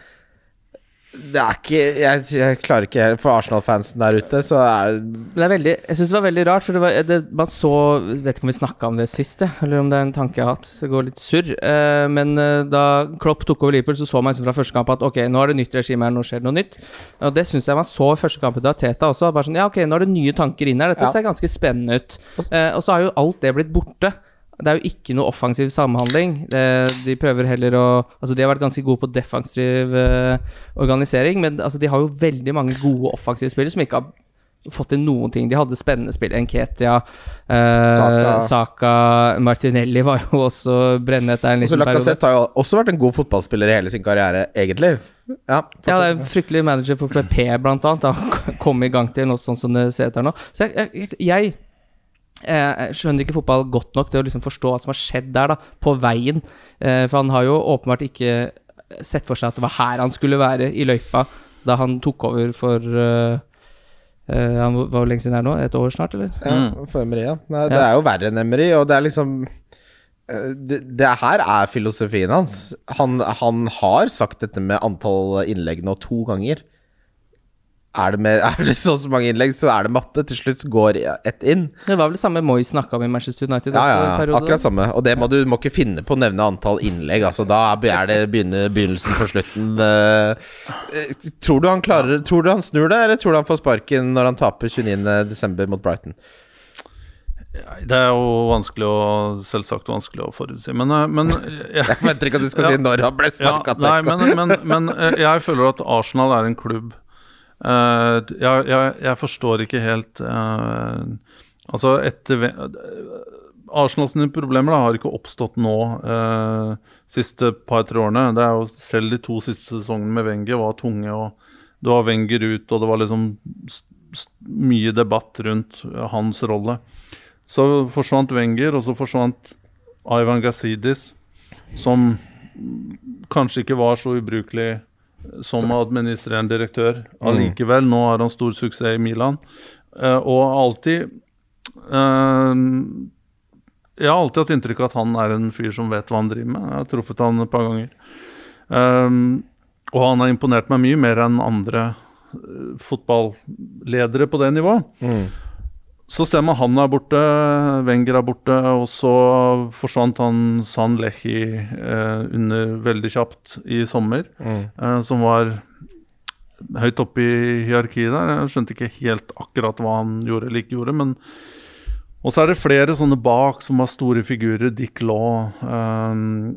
Det er ikke Jeg, jeg klarer ikke helt For Arsenal-fansen der ute, så er Det er veldig Jeg syns det var veldig rart, for det var, det, man så Vet ikke om vi snakka om det sist, eller om det er en tanke jeg har hatt. Det går litt surr. Eh, men eh, da Klopp tok over Liverpool, så så man liksom fra første kamp at ok, nå er det nytt regime her, nå skjer det noe nytt. Og det syns jeg man så i første kampen til Teta også. Bare sånn, ja, ok, nå er det nye tanker inn her. Dette Ja. ser ganske spennende ut. Eh, og så har jo alt det blitt borte. Det er jo ikke noe offensiv samhandling. De prøver heller å Altså, de har vært ganske gode på defensiv eh, organisering, men altså, de har jo veldig mange gode offensive spillere som ikke har fått til noen ting. De hadde spennende spill. Enketia, eh, Saka. Saka. Martinelli var jo også brennet der en liten periode. Lacassette har jo også vært en god fotballspiller i hele sin karriere, egentlig. Ja, Ja, det er en fryktelig manager for PP, blant annet. Da kom i gang til noe sånn som det ser ut her nå. Så jeg, jeg, jeg eh, skjønner ikke fotball godt nok til å liksom forstå hva som har skjedd der, da, på veien. Eh, for han har jo åpenbart ikke sett for seg at det var her han skulle være i løypa da han tok over for uh, uh, han var hvor lenge siden det er nå? Et år snart, eller? ja for Emery, ja. Nei, Det er jo verre enn Emery, og det er liksom eh, det, det her er filosofien hans. Han, han har sagt dette med antall innlegg nå to ganger. Er det, med, er det så og så mange innlegg, så er det matte. Til slutt går ett inn. Det var vel det samme Moy snakka om i Manchester United. Ja, ja, ja, akkurat samme. Og det må du må ikke finne på å nevne antall innlegg. Altså, da er det begynnelsen på slutten. Eh, eh, tror du han klarer Tror du han snur det, eller tror du han får sparken når han taper 29.12. mot Brighton? Det er jo vanskelig å Selvsagt vanskelig å forutsi, men, eh, men jeg, Jeg forventer ikke at du skal si når han ble ja, sparka. Nei, men, men, men jeg føler at Arsenal er en klubb eh, jeg, jeg, jeg forstår ikke helt uh, Altså, etter Arsenal sine problemer da, har ikke oppstått nå uh, siste par-tre årene. Det er jo Selv de to siste sesongene med Wenger var tunge. og Det var Wenger ut, og det var liksom mye debatt rundt hans rolle. Så forsvant Wenger, og så forsvant Ivan Gazidis, som kanskje ikke var så ubrukelig som administrerende direktør. Allikevel, nå har han stor suksess i Milan. Eh, og alltid eh, Jeg har alltid hatt inntrykk av at han er en fyr som vet hva han driver med. Jeg har truffet han et par ganger. Eh, og han har imponert meg mye mer enn andre fotballedere på det nivået. Mm. Så ser man han er borte, Wenger er borte, og så forsvant han San Lehi eh, under veldig kjapt i sommer. Mm. Eh, som var høyt oppe i hierarkiet der. Jeg skjønte ikke helt akkurat hva han gjorde eller ikke gjorde, men og så er det flere sånne bak som har store figurer. Dick Law, um,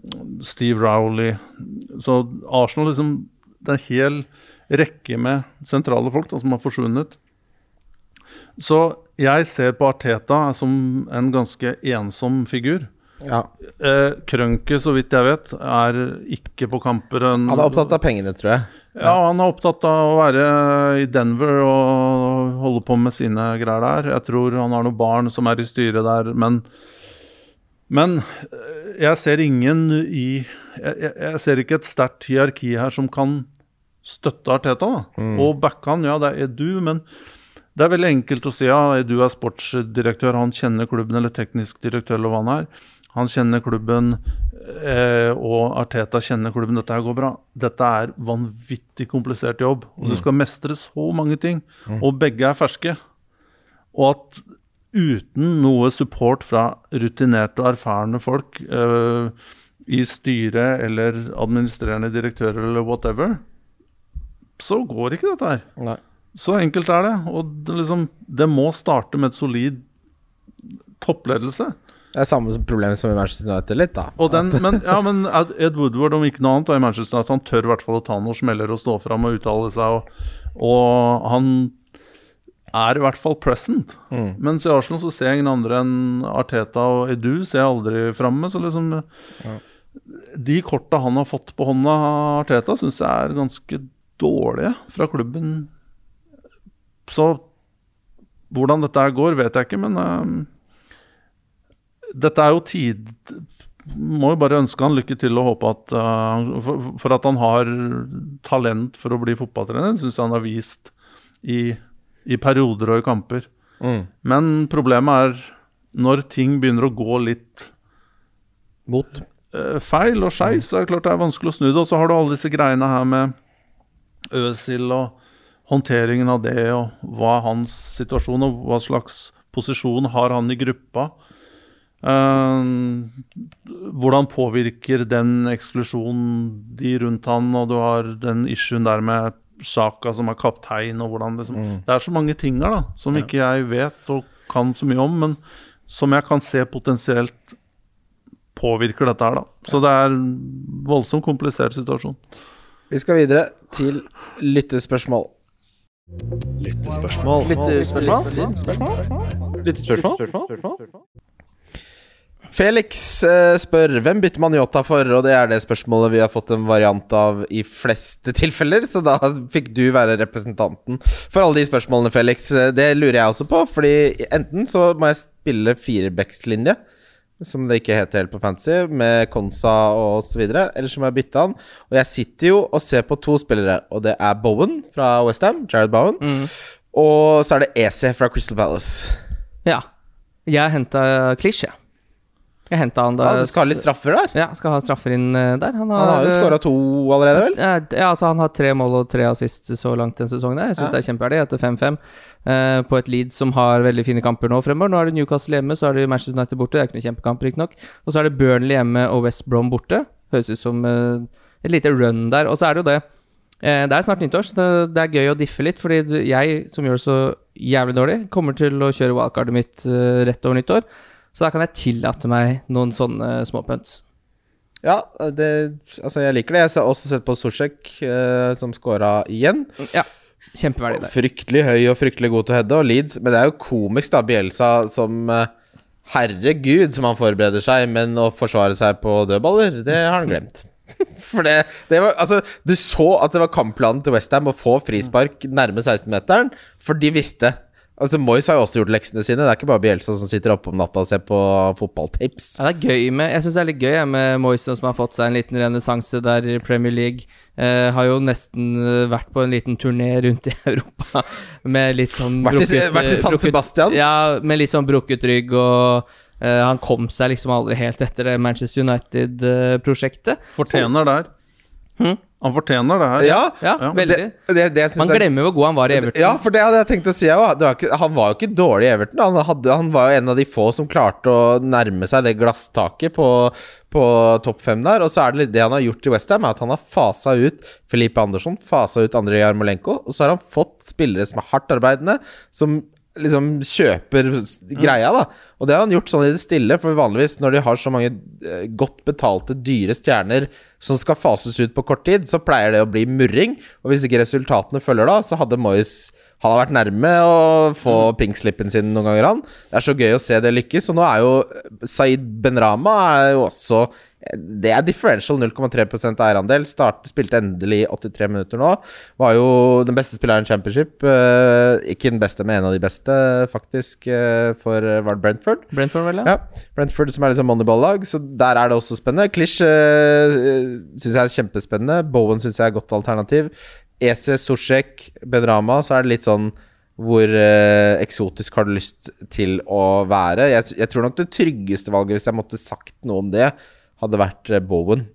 Steve Rowley. Så Arsenal liksom Det er en hel rekke med sentrale folk da, som har forsvunnet. Så jeg ser på Arteta som en ganske ensom figur. Ja. Eh, Krønke, så vidt jeg vet, er ikke på kamper. En, Han er opptatt av pengene, tror jeg. Ja, han er opptatt av å være i Denver og holde på med sine greier der. Jeg tror han har noen barn som er i styret der, men Men eh, jeg ser ingen i Jeg, jeg, ser ikke et sterkt hierarki her som kan støtte Arteta. da. Og backe han, ja, det er du, men det er veldig enkelt å si ja, du er sportsdirektør, han kjenner klubben, eller teknisk direktør, eller hva han er. Han kjenner klubben, eh, og Arteta kjenner klubben. Dette her går bra. Dette er vanvittig komplisert jobb. Og du skal mestre så mange ting. Og begge er ferske. Og at uten noe support fra rutinerte og erfarne folk eh, i styret eller administrerende direktør eller whatever, så går ikke dette her. Nei. Så enkelt er det. Og det, liksom, det må starte med et solid toppledelse. Det er samme problem som i Manchester United, litt, da. Og den, men, ja, men Ed, Woodward, om ikke noe annet, da, i Manchester United, han tør i hvert fall å ta noen smeller og stå fram og uttale seg. Og, og han er i hvert fall present. Mm. Mens i Arsenal så ser jeg ingen andre enn Arteta og Edu ser jeg aldri framme. Så liksom De korta han har fått på hånda, Arteta, syns jeg er ganske dårlige fra klubben. Så hvordan dette går, vet jeg ikke, men uh, dette er jo tid Må jo bare ønske han lykke til og håpe at uh, for, for at han har talent for å bli fotballtrener, syns jeg han har vist i, i perioder og i kamper. Mm. Men problemet er når ting begynner å gå litt Mot. Uh, feil og skeis, så er det klart det er vanskelig å snu det. Og så har du alle disse greiene her med Øzil og håndteringen av det, og hva er hans situasjon, og hva slags posisjon har han i gruppa. Uh, hvordan påvirker den eksklusjonen de rundt han, og du har den issuen der med Sjaka som er kaptein, og hvordan liksom Det er så mange ting her da, som ikke jeg vet og kan så mye om, men som jeg kan se potensielt påvirker dette her, da. Så det er en voldsomt komplisert situasjon. Vi skal videre til lyttespørsmål. Lyttespørsmål. Felix eh, spør hvem bytter man Yota for, og det er det spørsmålet vi har fått en variant av i fleste tilfeller, så da fikk du være representanten for alle de spørsmålene, Felix. Eh, Det lurer jeg også på, fordi enten så må jeg spille firebackslinje, som det ikke heter helt på fantasy, med Konsa og så videre, eller så må jeg bytte han. Og jeg sitter jo og ser på to spillere, og det er Bowen fra Westham, Jared Bowen, og så er det EC fra Crystal Palace. Ja. Jeg henta Klisjé. Jeg henta han da Ja, du skal ha litt straffer der? Ja, skal ha straffer inn eh, der. Han har, Han har jo eh, skåra to allerede, vel? Ja, altså han har tre mål og tre assist så langt den sesongen. der Jeg syns Ja. det er kjempeverdig etter 5-5. eh, på et lead som har veldig fine kamper nå fremover. Nå er det Newcastle hjemme, så er det Manchester United borte. Det er ikke noen kjempekamp, riktignok. Og så er det Burnley hjemme og West Brom borte. Høres ut som eh, et lite run der. Og så er det jo det eh, Det er snart nyttår, så det, det er gøy å diffe litt. Fordi jeg, som gjør det så jævlig dårlig, kommer til å kjøre wildcardet mitt rett over nyttår. Så da kan jeg tillate meg noen sånne småpunts. Ja, det, altså jeg liker det. Jeg har også sett på Sosjek, eh, som scora igjen. Ja, kjempeverdig der. Fryktelig høy og fryktelig god til å heade, og Leeds Men det er jo komisk, da, Bielsa som eh, Herregud, som han forbereder seg, men å forsvare seg på dødballer, det har han glemt. For det, det var Altså, du så at det var kampplanen til Westham å få frispark nærme 16-meteren, for de visste Altså, Moyes har jo også gjort leksene sine. Det er ikke bare Bielsa som sitter oppe om natta og ser på fotballtapes. Ja, det er gøy med Jeg synes det er litt gøy med Moyes som har fått seg en liten renessanse der i Premier League. Eh, har jo nesten eh, vært på en liten turné rundt i Europa med litt sånn Vært i, vært i San Sebastian. Ja, med litt sånn brukket rygg og eh, Han kom seg liksom aldri helt etter det Manchester United-prosjektet. Fortjener der. Hm? Han fortjener det her. Ja, Ja, Ja, veldig. det, det, det Man glemmer hvor god han var i Everton. Ja, for det hadde jeg tenkt å si òg. Han var jo ikke dårlig i Everton. Han, hadde, han var jo en av de få som klarte å nærme seg det glasstaket på, på topp fem der. Og så er det litt det han har gjort i Westham, er at han har fasa ut Felipe Andersson, fasa ut Andrej Jarmolenko, og så har han fått spillere som er hardt arbeidende, som liksom kjøper greia, da. Og det har han gjort sånn i det stille, for vanligvis når de har så mange eh, godt betalte, dyre stjerner som skal fases ut på kort tid, så pleier det å bli murring. Og hvis ikke resultatene følger da, så hadde Moyes han har vært nærme å få pink-slippen sin noen ganger, han. Det er så gøy å se det lykkes. Og nå er jo Saeed Benrama er jo også Det er differential 0,3 eierandel. Start, spilte endelig 83 minutter nå. Var jo den beste spilleren i championship. Eh, ikke den beste, men en av de beste, faktisk, eh, for eh, var det Brentford. Brentford, vel? Ja. Ja, Brentford som er liksom moneyball-lag, så der er det også spennende. Klish syns jeg er kjempespennende. Bowen syns jeg er et godt alternativ. EC Sosjek, Benrama, så er det litt sånn hvor eh, eksotisk har du lyst til å være? Jeg, jeg tror nok det tryggeste valget, hvis jeg måtte sagt noe om det, hadde vært eh, Bowen.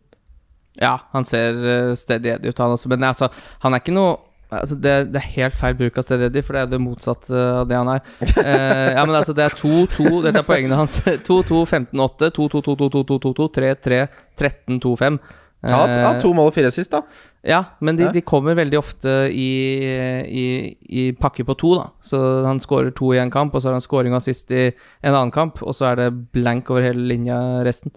Ja, han ser steady Eddie ut, han også. Men altså, han er ikke noe Altså det, det er helt feil bruk av Eddie, for det er det motsatte av det han er. Eh, ja, men altså, det er 2-2 Dette er poengene hans. 2-2, 15-8, 2-2-2-2-2-2-2, 3-3, 13-2-5. Ja, ja, to mål og fire sist, da. Ja, men de, de kommer veldig ofte i, i, i pakke på to, da. Så han skårer to i en kamp, og så har han scoring og assist i en annen kamp, og så er det blank over hele linja resten.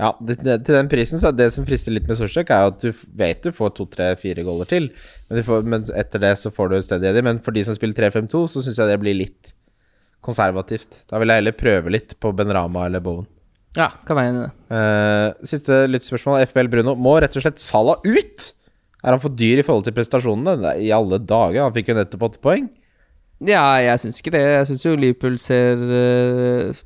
Ja, det, det, Til den prisen så er det som frister litt med Sosjek, er jo at du vet du får to, tre, fire goller til. Men, du får, men etter det så får du steady. Men for de som spiller 3-5-2, så syns jeg det blir litt konservativt. Da vil jeg heller prøve litt på Benrama eller Bowen. Ja, kan være enig i det. Uh, siste lyttspørsmål. FBL Bruno. Må rett og slett Salah ut? Er han for dyr i forhold til prestasjonene? Nei, I alle dager. Han fikk jo nettopp åtte poeng. Ja, jeg syns ikke det. Jeg syns jo Liverpool ser eh,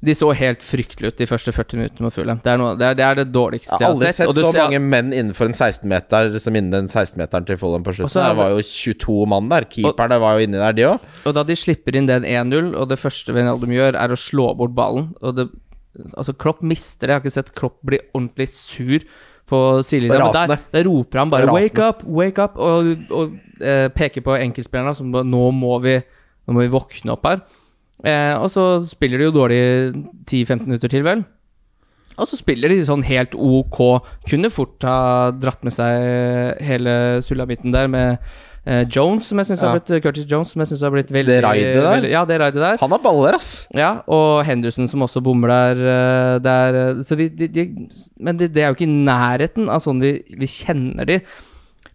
De så helt fryktelige ut de første 40 minuttene med Fulham. Det, det, det er det dårligste Jeg har aldri sett. sett så ser- mange menn innenfor en 16-meter som innen den 16-meteren til Fulham på slutten. Det var jo 22 mann der. Keeperne var jo inni der, de òg. Og da de slipper inn den 1-0, og det første Venaldum gjør, er å slå bort ballen og det, Altså, Klopp mister det. Jeg har ikke sett Klopp bli ordentlig sur på sidelinja. Der, der roper han bare 'wake up', 'wake up', og, og eh, peker på enkeltspillerne som 'nå må vi Nå må vi våkne opp her'. Eh, og så spiller de jo dårlig 10-15 minutter til, vel. Og så spiller de sånn helt ok. Kunne fort ha dratt med seg hele sulamitten der med eh, Jones, som jeg synes har blitt Curtis Jones, som jeg syns har blitt veldig Det raidet der? veldig- Ja, det raidet der. Han har baller, ass! Ja, og Henderson som også bommer der. eh, der eh, så de, de, de, men det, det er jo ikke i nærheten av sånn vi, vi kjenner de.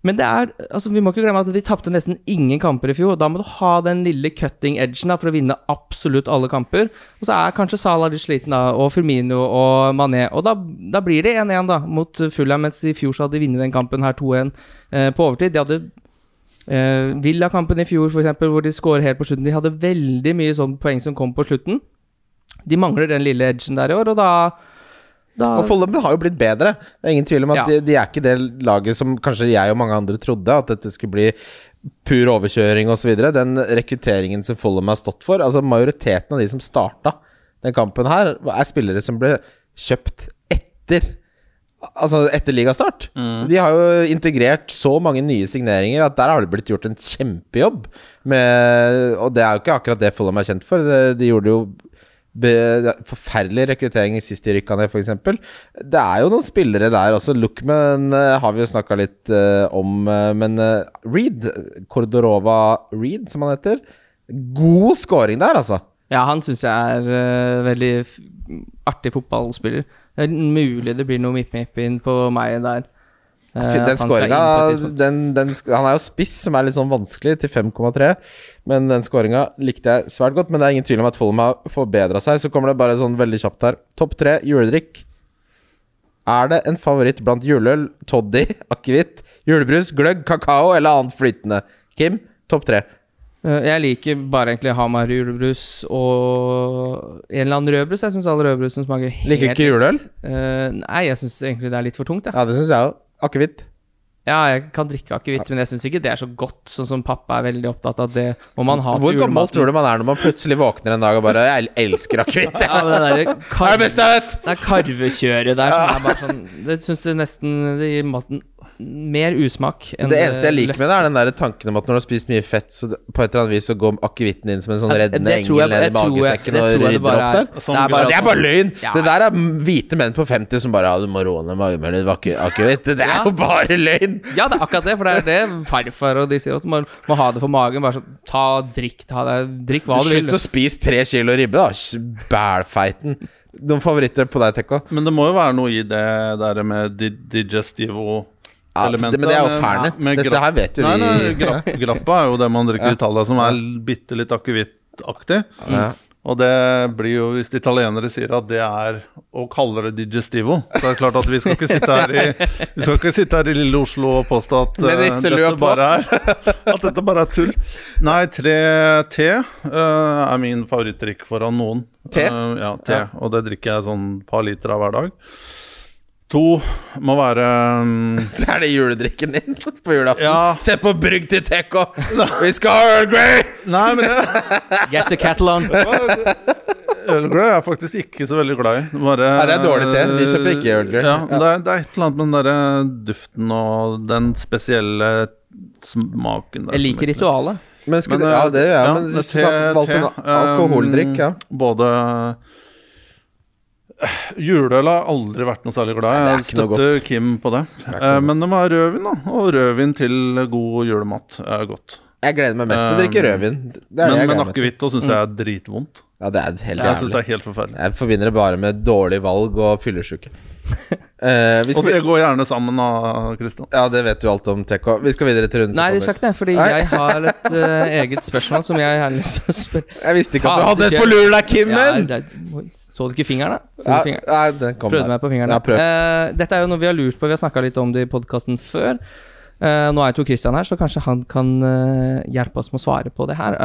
Men det er, altså vi må ikke glemme at de tapte nesten ingen kamper i fjor. Da må du ha den lille cutting edgen da, for å vinne absolutt alle kamper. Og så er kanskje Salah litt sliten, da, og Firmino og Mané. Og da, da blir det 1-1 da, mot Fulham, mens i fjor så hadde de vunnet den kampen her 2-1 eh, på overtid. De hadde eh, Villa-kampen i fjor, for eksempel, hvor de skårer helt på slutten. De hadde veldig mye sånn poeng som kom på slutten. De mangler den lille edgen der i år, og da, da Og Follum har jo blitt bedre. Det er ingen tvil om at Ja. de, de er ikke det laget som kanskje jeg og mange andre trodde, at dette skulle bli pur overkjøring osv. Den rekrutteringen som Follum har stått for Altså Majoriteten av de som starta den kampen her, er spillere som ble kjøpt etter Altså etter ligastart. De har jo integrert så mange nye signeringer at der har det blitt gjort en kjempejobb. Med, og det er jo ikke akkurat det Follum er kjent for. De, de gjorde jo forferdelig rekruttering sist de rykka ned, f.eks. Det er jo noen spillere der også. Lookman uh, har vi jo snakka litt uh, om, uh, men Reed, Kordorova Reed, som han heter God scoring der, altså. Ja, han syns jeg er veldig artig fotballspiller. Det er mulig det blir noe mipp-mipp inn på meg der. Den skåringa Han er jo spiss, som er litt sånn vanskelig, til 5,3. Men den skåringa likte jeg svært godt. Men det er ingen tvil om at Follum har forbedra seg. Så kommer det bare sånn veldig kjapt her. Topp tre juledrikk. Er det en favoritt blant juleøl, toddy, akevitt, julebrus, gløgg, kakao eller annet flytende? Kim, topp tre. Jeg liker bare egentlig Hamar julebrus og en eller annen rødbrus. Jeg syns alle rødbrusene smaker helt Liker ikke juleøl? Uh, nei, jeg syns egentlig det er litt for tungt. Ja, det syns jeg òg. Akevitt. Ja, jeg kan drikke akevitt, men jeg syns ikke det er så godt, sånn som pappa er veldig opptatt av. Det må man ha Hvor gammel tror du man er når man plutselig våkner en dag og bare 'Jeg elsker akevitt'? ja, det, der kar er det beste jeg vet! Det er karvekjøret der som er bare sånn Det syns jeg nesten Det gir maten mer usmak. Enn det eneste jeg liker med det, er den der tanken om at når du har spist mye fett, så på et eller annet vis så går akevitten inn som en sånn reddende engel ned i magesekken og rydder opp der. Sånn, det, er bare, det er bare løgn! Ja. Det der er hvite menn på 50 som bare ja, 'Du må roe ned magen med litt akevitt'. Det er ja. jo bare løgn! Ja, det er akkurat det, for det er det farfar og de sier at man må ha det for magen. Bare sånn Ta drikk, ta det, drikk hva du vil. Slutt å spise tre kilo ribbe, da. Bælfeiten. Noen favoritter på deg, Tekko? Men det må jo være noe i det der med digestivo ja, men det er jo fernet. Dette her vet jo nei, nei, grapp, grappa er jo det man drikker i Italia, som er bitte litt akevittaktig. Ja. Og det blir jo, hvis italienere sier at det er å kalle det digestivo Så er det klart at vi skal ikke sitte her i Vi skal ikke sitte her i lille Oslo og påstå at uh, dette, bare er, at dette bare er tull. Nei, tre te uh, er min favorittdrikk foran noen. Te? Uh, ja, te. Ja. Og det drikker jeg sånn par liter av hver dag. To må være um, Det er det juledrikken din på julaften? Ja. Se på brygg til Teco! Vi skal ha Earl Grey! Nei, men det Get the Catalan. Earl Grey er jeg faktisk ikke så veldig glad i. Bare, Nei, det er dårlig te. Vi kjøper ikke Earl Grey. Ja, ja. Det, er, det, er, et eller annet med den derre duften og den spesielle smaken der. Jeg liker ritualet. Men, men, ja, det gjør jeg. Ja, men hvis du valgte en alkoholdrikk, ja. Både Juleøl har aldri vært noe særlig glad i. Jeg støtter Kim på det. det eh, men det må være rødvin, da. Og rødvin til god julemat er godt. Jeg gleder meg mest til å drikke eh, rødvin. men men akevitt syns jeg er mm. dritvondt. Ja, det er helt Jeg synes det er helt forferdelig. Jeg forbinder det bare med dårlig valg og fyllesyke. Eh, og det går gjerne sammen, da, Kristian. Ja, det vet du alt om, TK. Vi skal videre til runden Nei, vi skal ikke det, fordi Nei. jeg har et uh, eget spørsmål som jeg gjerne lyst til å spørre. Jeg visste ikke at du hadde et på lur der, Kimmen! Ja, så du ikke fingeren, da? Ja, fingeren? Nei, den kom Prøvde meg på fingeren. Ja, prøv. uh, dette er jo noe vi har lurt på, vi har snakka litt om det i podkasten før. Uh, nå er jo Tor Christian her, så kanskje han kan hjelpe oss med å svare på det her.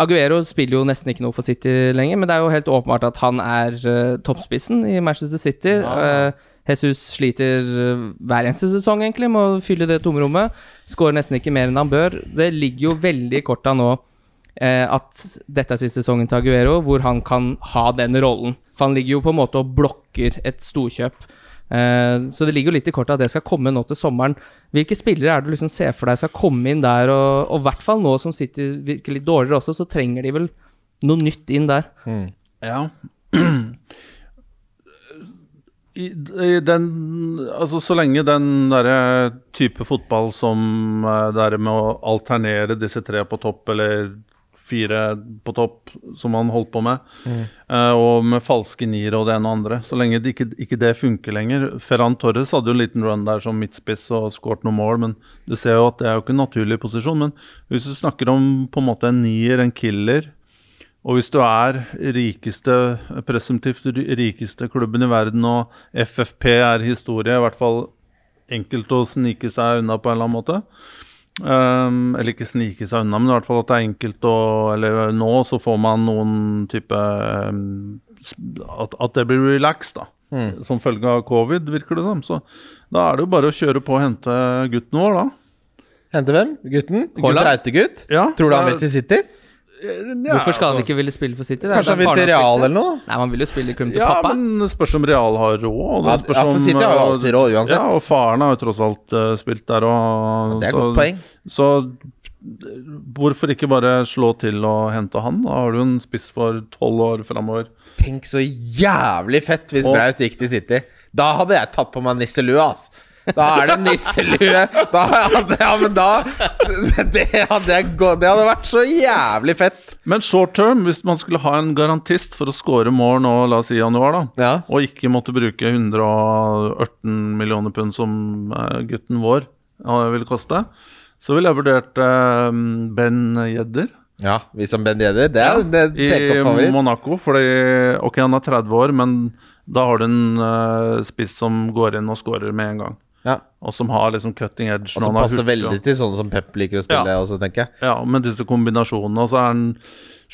Aguero spiller jo nesten ikke noe for City lenger, men det er jo helt åpenbart at han er uh, toppspissen i Manchester City. Ja. Uh, Jesus sliter uh, hver eneste sesong egentlig med å fylle det tomrommet. Skårer nesten ikke mer enn han bør. Det ligger jo veldig i korta nå at dette er siste sesongen til Aguero, hvor han kan ha den rollen. For han ligger jo på en måte og blokker et storkjøp. Uh, så det ligger jo litt i kortet at det skal komme nå til sommeren. Hvilke spillere er det du liksom ser for deg skal komme inn der? Og i hvert fall nå som City virker litt dårligere også, så trenger de vel noe nytt inn der. Mm. Ja. I, I, den Altså, så lenge den derre type fotball som det er med å alternere disse tre på topp, eller fire på topp, som han holdt på med. Mm. Uh, og med falske niere og det ene og andre. Så lenge det ikke, ikke, det funker lenger. Ferran Torres hadde jo en liten run der som midtspiss og skåret noen mål, men du ser jo at det er jo ikke en naturlig posisjon. Men hvis du snakker om på en måte en nier, en killer, og hvis du er rikeste, presumptivt rikeste klubben i verden, og FFP er historie, i hvert fall enkelt å snike seg unna på en eller annen måte, Um, eller ikke snike seg unna, men i hvert fall at det er enkelt å Eller nå så får man noen type um, at, at, det blir relaxed, da. Mm. Som følge av covid, virker det som. Så da er det jo bare å kjøre på og hente gutten vår, da. Hente hvem? Gutten? Gutt Reitegutt? Ja, Tror du han vil til City? Ja, Hvorfor skal han altså- ikke ville spille for City? Kanskje han vil til Real eller noe? Nei, man vil jo spille i klubben til Ja, pappa. men det spørs om Real har råd. Ja, for om, City har jo eh, alltid råd uansett. Ja, og faren har jo tross alt uh, spilt der, og Det er et så, godt poeng. Så hvorfor ikke bare slå til og hente han? Da har du en spiss for tolv år framover. Tenk så jævlig fett hvis Og- Braut gikk til City. Da hadde jeg tatt på meg nisselue, ass. Da er det nisselue. Da ja, men da det hadde, jeg gå, det hadde vært så jævlig fett. Men short term, hvis man skulle ha en garantist for å score mål nå, la oss si januar, da, Ja. og ikke måtte bruke 118 millioner pund som eh, gutten vår ville koste, så ville jeg vurdert eh, Ben Jedder. Ja, vi som Ben Yedder. Det er ja, er i. Monaco. Fordi Ok, han er 30 år, men da har du en uh, spiss som går inn og scorer med en gang. Ja. Og som har liksom cutting edge. Og som passer hurtig, veldig til sånne som Pep liker å spille Ja. også, tenker jeg. Ja, med disse kombinasjonene. Og så er han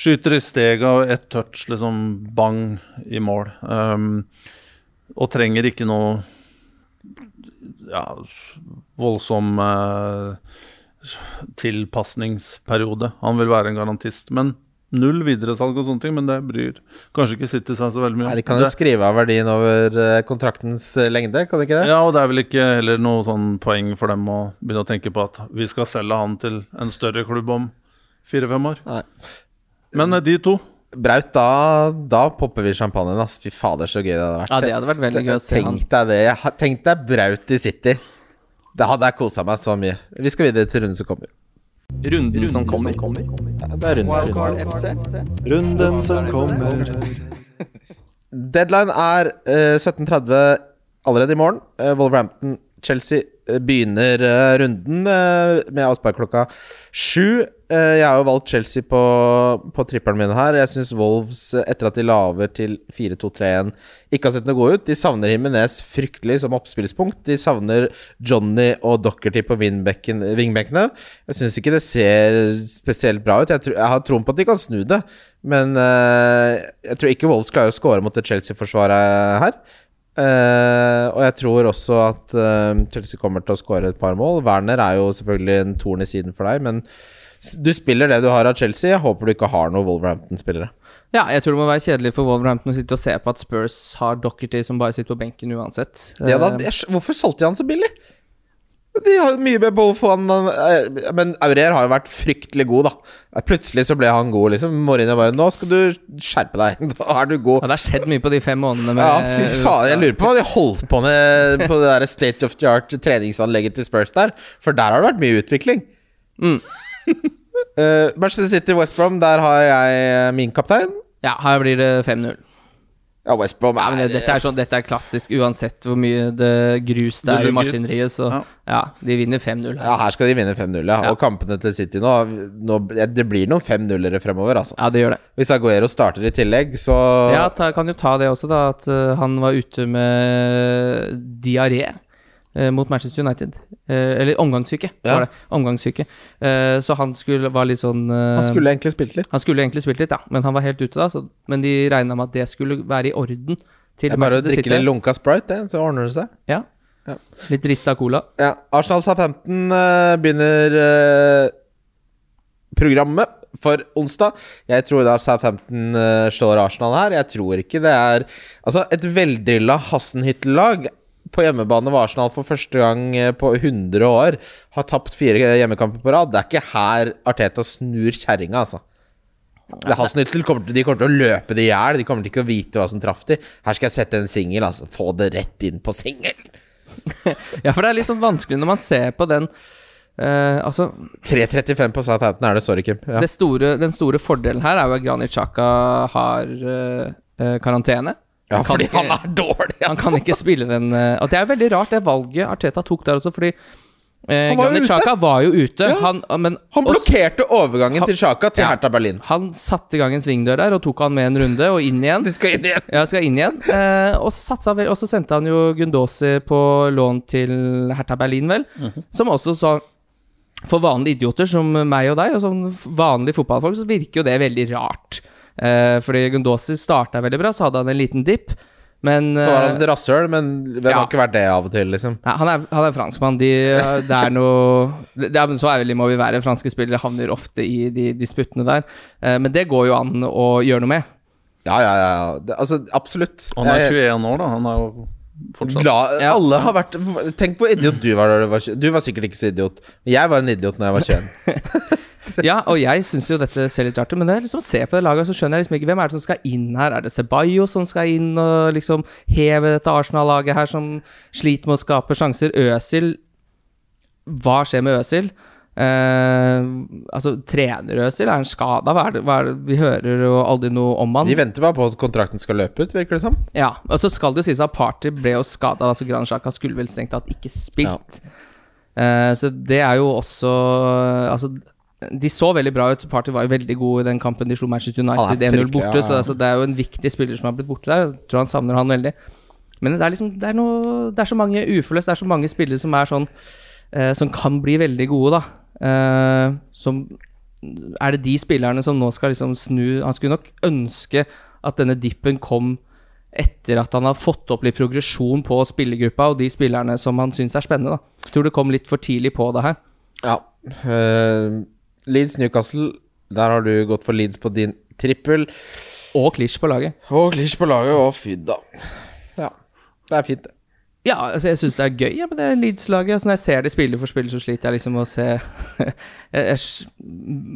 Skyter i stega og ett touch, liksom bang i mål. Um, og trenger ikke noe ja, voldsom uh, tilpasningsperiode. Han vil være en garantist. Men null videresalg og sånne ting, men det bryr kanskje ikke City seg så veldig mye om. Nei, de kan jo Det- skrive av verdien over eh, kontraktens eh, lengde, kan de ikke det? Ja, og det er vel ikke heller noe sånn poeng for dem å begynne å tenke på at vi skal selge han til en større klubb om fire-fem år. Nei. Men eh, de to Braut, da, da popper vi champagnen, ass. Fy fader, så gøy det hadde vært. Ja, det hadde vært veldig gøy å se han. Tenk deg det. Tenk deg Braut i City. Da hadde jeg kosa meg så mye. Vi skal videre til runden som kommer. Runden som kommer. Ja, det er runden som kommer. Runden som kommer. Deadline er uh, 17.30 allerede i morgen. Uh, Wolverhampton Chelsea eh, begynner eh, runden eh, med avspark klokka sju. Jeg har jo valgt Chelsea på, på trippelen min her. Jeg syns Wolves, etter at de laver til 4-2-3-1, ikke har sett noe god ut. De savner Himminez fryktelig som oppspillspunkt. De savner Johnny og Dockerty på wingbacken- Jeg syns ikke det ser spesielt bra ut. Jeg, tror, jeg har troen på at de kan snu det, men jeg tror ikke Wolves klarer å skåre mot det Chelsea-forsvaret her. Eh, og jeg tror også at uh, Chelsea kommer til å skåre et par mål. Werner er jo selvfølgelig en torn i siden for deg, men du spiller det du har av Chelsea. Jeg håper du ikke har noen Wolverhampton-spillere. Ja, jeg tror det må være kjedelig for Wolverhampton å sitte og se på at Spurs har Dockerty som bare sitter på benken uansett. Ja, da, Eh, jeg, hvorfor solgte de han så billig? De har mye behov for han Men Aurier har jo vært fryktelig god, da. Plutselig så ble han god, liksom. Mourinho bare 'Nå skal du skjerpe deg. Da er du god'. ja, det har skjedd mye på de fem månedene med Ja, fy faen. Jeg lurer på hva de holdt på med på det der state of the art treningsanlegget til Spurs der. For der har det vært mye utvikling. Mm. uh, Manchester City West Brom, der har jeg eh, min kaptein. Ja, her blir det 5-0. Ja, West Brom Ja, er men det, dette, er sånn, dette er klassisk uansett hvor mye det grus det er i maskineriet, så Ja. ja, de vinner 5-0. Ja, her skal de vinne 5-0, ja. Ja. Og kampene til City nå, nå Det blir noen 5-0-ere fremover, altså. Ja, det gjør det. Hvis Aguero starter i tillegg, så Ja, ta, kan jo ta det også, da, at uh, han var ute med diaré mot Manchester United. Eh, eller omgangssyke, Ja. var det. Omgangssyke. Eh, så han skulle var litt sånn eh, Han skulle egentlig spilt litt. han skulle egentlig spilt litt, ja, men han var helt ute da. Så, men de regna med at det skulle være i orden til Det er bare å drikke litt lunka sprite, det, så ordner det seg. Ja. Ja. Litt rista cola. Ja, Arsenal Southampton begynner eh, programmet for onsdag. Jeg tror da Southampton eh, slår Arsenal her. Jeg tror ikke det er Altså, et veldrilla Hassenhyttel-lag på hjemmebane var Arsenal for første gang eh, på 100 år har tapt fire hjemmekamper på rad. Det er ikke her Arteta snur kjerringa, altså. Det Hassenhyttel kommer, til- de kommer til å løpe det i hjel. De kommer til ikke å vite hva som traff de. Her skal jeg sette en singel, altså. Få det rett inn på singel. Ja, for det er litt sånn vanskelig når man ser på den Uh, Altså, 3.35 på Southampton er det, sorry, Kim. Ja. det store, den store fordelen her er jo at Granit Xhaka har uh, karantene. Ja, fordi ikke- han er dårlig. Han kan ikke spille den eh, Og det er veldig rart, det valget Arteta tok der også, fordi eh, Han Granit ute. Var jo ute. Ja. Han, men, Han blokkerte overgangen Han- til Chaka til Ja. Hertha Berlin. han satte i gang en svingdør der og tok han med en runde og inn igjen. De skal inn igjen. Ja, skal inn igjen. Eh, og, så satsa, og så sendte han jo Gundosi på lån til Hertha Berlin, vel. Som også så For vanlige idioter som meg og deg, og som vanlige fotballfolk, så virker jo det veldig rart. Eh, fordi Gundosi starta veldig bra, så hadde han en liten dipp. Men Så var han eh, et rasshøl, men hvem ja. har ikke vært det av og til, liksom? Ja, han, er, han er franskmann. De, det er noe det er, Så ærlig må vi være. Franske spillere havner ofte i de disputtene der. Eh, men det går jo an å gjøre noe med. Ja, ja, ja. Det, altså, absolutt. Han er 21 år, da. Han er jo fortsatt La, Ja. Alle har vært Tenk hvor idiot du var da du var 20. Du var sikkert ikke så idiot. Jeg var en idiot når jeg var 21. Ja, og jeg syns jo dette ser litt rart ut, men når jeg liksom ser på det laget, så skjønner jeg liksom ikke hvem er det som skal inn her. Er det Ceballos som skal inn og liksom heve dette Arsenal-laget her, som sliter med å skape sjanser? Øsil Hva skjer med Øsil? Eh, altså, trener Øsil? Er han skada? Hva, hva er det vi hører jo aldri noe om han? De venter bare på at kontrakten skal løpe ut, virker det som. Ja, og så skal det jo sies at Party ble jo skada. Altså Gran Xhaka skulle vel strengt tatt ikke spilt. Eh, så det er jo også Altså, de så veldig bra ut. Party var jo veldig god i den kampen de slo Manchester United er 1-0 fryktelig, borte, ja, så altså, det er jo en viktig spiller som har blitt borte der. Jeg tror han savner han veldig. Men det er liksom Det er, noe, det er så mange uforløst, det er så mange spillere som er sånn eh, Som kan bli veldig gode, da. Eh, som Er det de spillerne som nå skal liksom snu Han skulle nok ønske at denne dippen kom etter at han har fått opp litt progresjon på spillergruppa og de spillerne som han syns er spennende. da. Tror det kom litt for tidlig på det her. Ja. Eh, Leeds Newcastle, der har du gått for Leeds på din trippel. Og Klisj på laget. Og Klisj på laget, og fy da. Ja, det er fint, det. Ja, altså jeg syns det er gøy ja, med det Leeds-laget. Altså, når jeg ser de spiller for spiller, så sliter jeg liksom med å se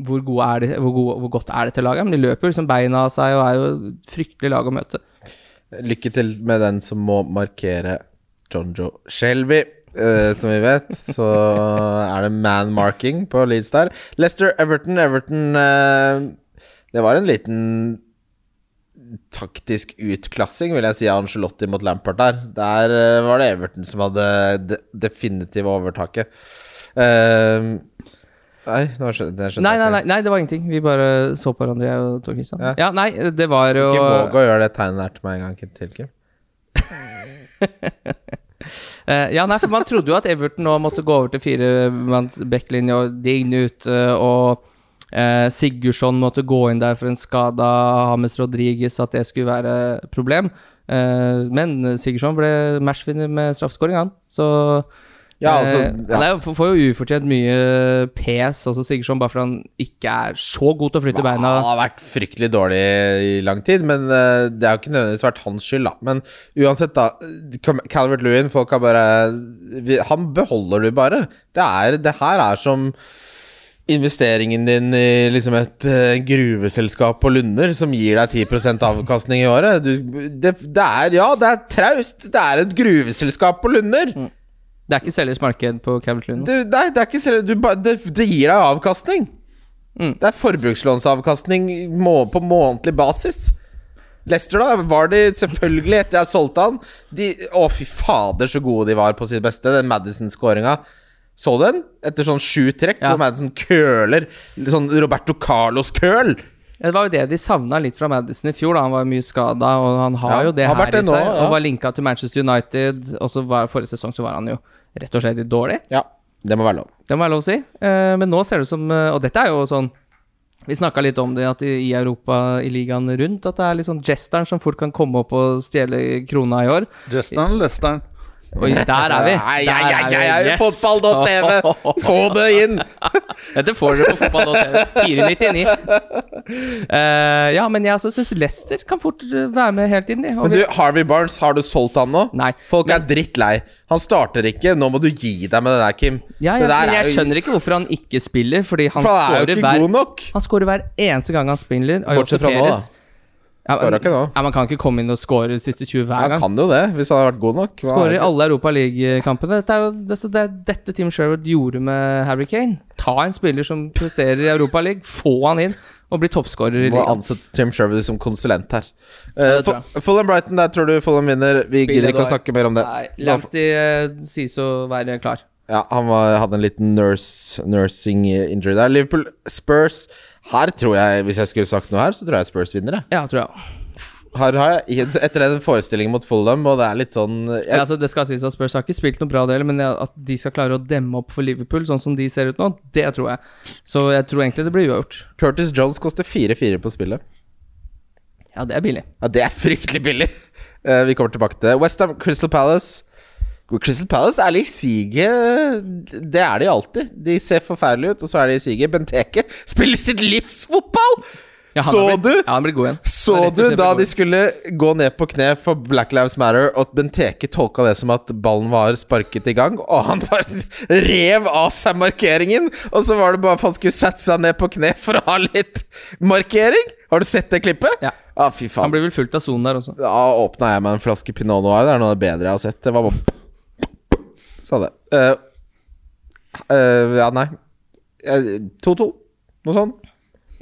hvor, de, hvor, gode, hvor godt er dette laget. Men de løper liksom beina av seg og er jo et fryktelig lag å møte. Lykke til med den som må markere Jonjo Shelby. Eh, som vi vet, så er det man-marking på Leeds der. Leicester, Everton. Everton uh, Det var en liten taktisk utklassing, vil jeg si, av Angelotti mot Lampard der. Der uh, var det Everton som hadde det definitive overtaket. Nei, nå skjønte det Nei, nei, nei, nei, det var ingenting. Vi bare så på hverandre, jeg og Tor Kristian. Ja. Ja. nei, det var jo Ikke våg å gjøre det tegnet der til meg en gang til, Kim. Eh, ja, nei, for man trodde jo at Everton nå måtte gå over til firemanns backlinje og Digne ute, og eh, Sigurdsson måtte gå inn der for en skada Hames Rodriguez, at det skulle være problem. Eh, men Sigurdsson ble matchvinner med straffeskåring, han. Så Ja, altså eh, ja. Han er, får jo ufortjent mye pes, også Sigurdsson, bare fordi han ikke er så god til å flytte beina. Han har vært fryktelig dårlig i lang tid, men eh, det har ikke nødvendigvis vært hans skyld, da. Men uansett, da. Calvert Lewin, folk har bare Han beholder du bare. Det, er, det her er som investeringen din i liksom et eh, gruveselskap på Lunder som gir deg 10% avkastning i året. Du, det, det er Ja, det er traust. Det er et gruveselskap på Lunder. Det er ikke selgers marked på Calvert Lewin. nå. Nei, det er ikke selger, du, det, det gir deg avkastning. Mm. Det er forbrukslånsavkastning må, på månedlig basis. Leicester, da, var de selvfølgelig etter jeg solgte han de, Å, fy fader, så gode de var på sitt beste. Den Madison-skåringa. Så du den? Etter sånn sju trekk, Ja. hvor Madison køler. Sånn Roberto Carlos-køl. Det var jo det de savna litt fra Madison i fjor. da Han var mye skada, og han har Ja, jo det har her det i seg. nå, ja. Og var linka til Manchester United, og så var forrige sesong så var han jo rett og slett litt dårlig. Ja, det må være lov. Det må være lov å si. Eh, men nå ser det ut som eh, Og dette er jo sånn Vi snakka litt om det at i, i Europa, i ligaen rundt, at det er litt sånn jesteren som fort kan komme opp og stjele krona i år. Jesteren, Lesteren. Oi, der er vi! Der jeg, vi. Yes! Fotball.tv! Få det inn! Dette får dere på fotball.tv. 499. Uh, ja, men jeg syns Leicester kan fort eh, være med helt inn, de. Men du, Harvey Barnes, har du solgt han nå? Nei. Folk er drittlei. Han starter ikke. Nå må du gi deg med det der, Kim. Ja, det ja, der men er jeg jo- skjønner ikke hvorfor han ikke spiller, fordi han For han er jo ikke hver god nok. Han skårer hver eneste gang han spiller. Bortsett fra nå, Perez- Ja, Skårer ikke nå. Ja, Man kan ikke komme inn og score de siste 20 hver Han gang. kan jo det, hvis han hadde vært god nok. Skårer er i alle Europa League-kampene. Dette er jo det, så det dette Team Sherwood gjorde med Harry Kane. Ta en spiller som presterer i Europa League, få han inn, og bli toppskårer i Må ansette Tim Sherwood som konsulent her. Ja, Uh, det. Fulham Brighton, der tror du Fulham vinner. Vi Spiller gidder ikke å snakke mer om det. Nei, i eh, sies å være klar. Ja, Han var, hadde en liten nurse, nursing injury der. Liverpool Spurs. Her tror jeg, hvis jeg skulle sagt noe her, så tror jeg Spurs vinner. jeg. Ja, tror jeg. Her har jeg etter den forestillingen mot Fulham, og det er litt sånn jeg, Ja, altså, det skal sies at Spurs har ikke spilt noe bra del, men at de skal klare å demme opp for Liverpool, sånn som de ser ut nå, det tror jeg. Så jeg tror egentlig det blir uavgjort. Curtis Jones koster 4-4 på spillet. Ja, det er billig. Ja, det er fryktelig billig. Eh, vi kommer tilbake til det. Westham Crystal Palace. Crystal Palace er litt i siget. Det er de alltid. De ser forferdelige ut, og så er de i siget. Benteke spiller sitt livs fotball! Ja, så blitt- du? Ja, god igjen. Så du da de skulle gå ned på kne for Black Lives Matter, og Benteke tolka det som at ballen var sparket i gang, og han bare rev av seg markeringen? Og så var det bare for han skulle sette seg ned på kne for å ha litt markering? Har du sett det klippet? Ja. Ah, fy Han blir vel fulgt av sonen der også. Da åpna jeg meg en flaske Pinot Noir. Det er noe av det bedre jeg har sett. Det var bare Sa det. Uh, uh, ja, nei. Eh, 2-2. Noe sånt.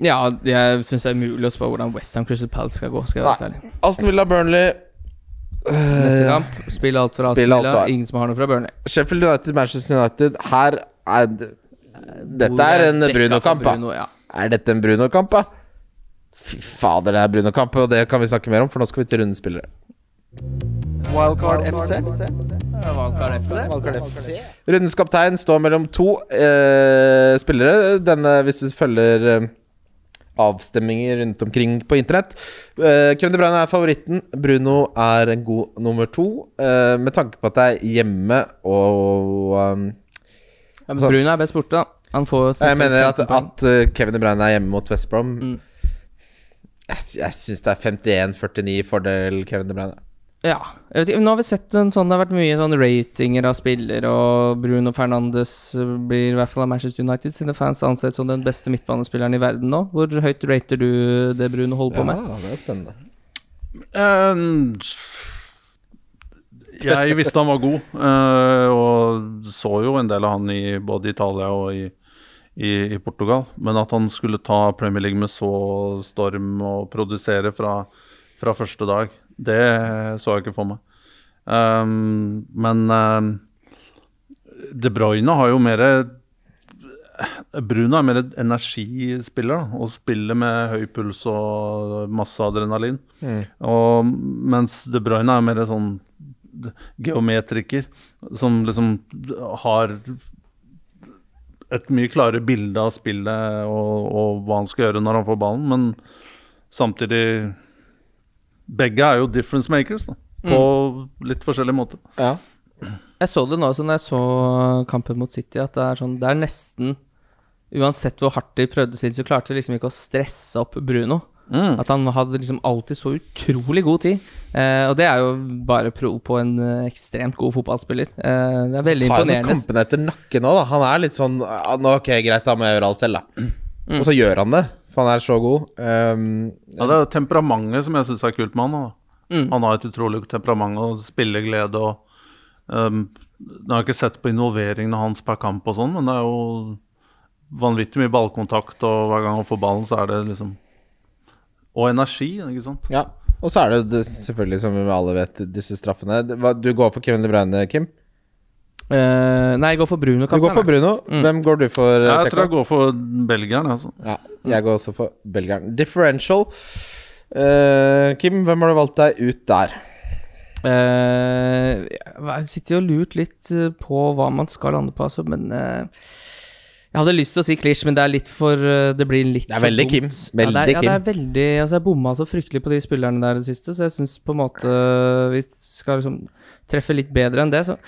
Ja, jeg syns det er mulig å spå hvordan Westham Crystal Palace skal gå. Skal jeg være ærlig. Aston Villa Burnley. Neste kamp, spill alt fra Aston Villa. Ingen som har noe fra Burnley. Sheffield United, Manchester United. Her er det Dette er en Bruno-kamp. Bruno, ja. Er dette en Bruno-kamp, da? Fy fader, det er Bruno-kamp, og det kan vi snakke mer om, for nå skal vi til rundespillere. Wildcard FC. Wildcard FC. Rundens kaptein står mellom to eh, spillere. Denne, hvis du følger eh, avstemminger rundt omkring på internett. Uh, Kevin De Bruyne er favoritten. Bruno er en god nummer to. uh, med tanke på at det er hjemme og um, Ja, men Bruno er best borte, da. Han får Jeg mener at, at eh, Kevin De Bruyne er hjemme mot West Brom. Mm. Jeg, jeg syns det er 51-49 fordel Kevin De Bruyne. Ja. Jeg vet ikke, nå har vi sett en sånn Det har vært mye sånn ratinger av spiller, og Bruno Fernandes blir i hvert fall av Manchester United sine fans ansett som den beste midtbanespilleren i verden nå. Hvor høyt rater du det Bruno holder på med? Ja, det er spennende. Eh, jeg visste han var god, uh, og så jo en del av han i både Italia og i, i, i Portugal. Men at han skulle ta Premier League med så storm og produsere fra, fra første dag, det så jeg ikke for meg. Um, men um, De Bruyne har jo mer Bruno er mer energispiller da, og spiller med høy puls og masse adrenalin. Og, mens De Bruyne er mer sånn geometriker som liksom har et mye klarere bilde av spillet og, og hva han skal gjøre når han får ballen, men samtidig Begge er jo difference makers, da. På litt forskjellig måte. Ja. Jeg så det nå også når jeg så kampen mot City, at det er sånn Det er nesten Uansett hvor hardt de prøvde sin så klarte de liksom ikke å stresse opp Bruno. Mm. At han hadde liksom alltid så utrolig god tid. Eh, og det er jo bare pro på en eh, ekstremt god fotballspiller. Eh, det er veldig Så tar han imponerende. kampene etter nakken òg, da. Han er litt sånn nå, Ok, greit, da må jeg gjøre alt selv, da. Mm. Og så gjør han det, for han er så god. Um, Ja, det er temperamentet som jeg syns er kult med han. Da. Mm. Han har et utrolig temperament og spilleglede og um, Nå har jeg ikke sett på involveringene hans per kamp og sånn, men det er jo vanvittig mye ballkontakt, og hver gang han får ballen, så er det liksom Og energi, ikke sant. ja. Og så er det det selvfølgelig, som vi alle vet, disse straffene. Du går for Kevin De Bruyne, Kim? Eh, nei, jeg går for Bruno. Du går for Bruno. Mm. Hvem går du for? Ja, jeg tror jeg går for belgieren. Altså. Ja, jeg går også for belgieren. Differential. Uh, Kim, hvem har du valgt deg ut der? Uh, jeg sitter jo og lurt litt på hva man skal lande på, altså, men Jeg hadde lyst til å si klisj, men det er litt for Det blir litt Det er for veldig dumt. Kim. ja, det er, ja, det er veldig Altså, jeg bomma så fryktelig på de spillerne der i det siste, så jeg syns på en måte vi skal liksom treffe litt bedre enn det. Så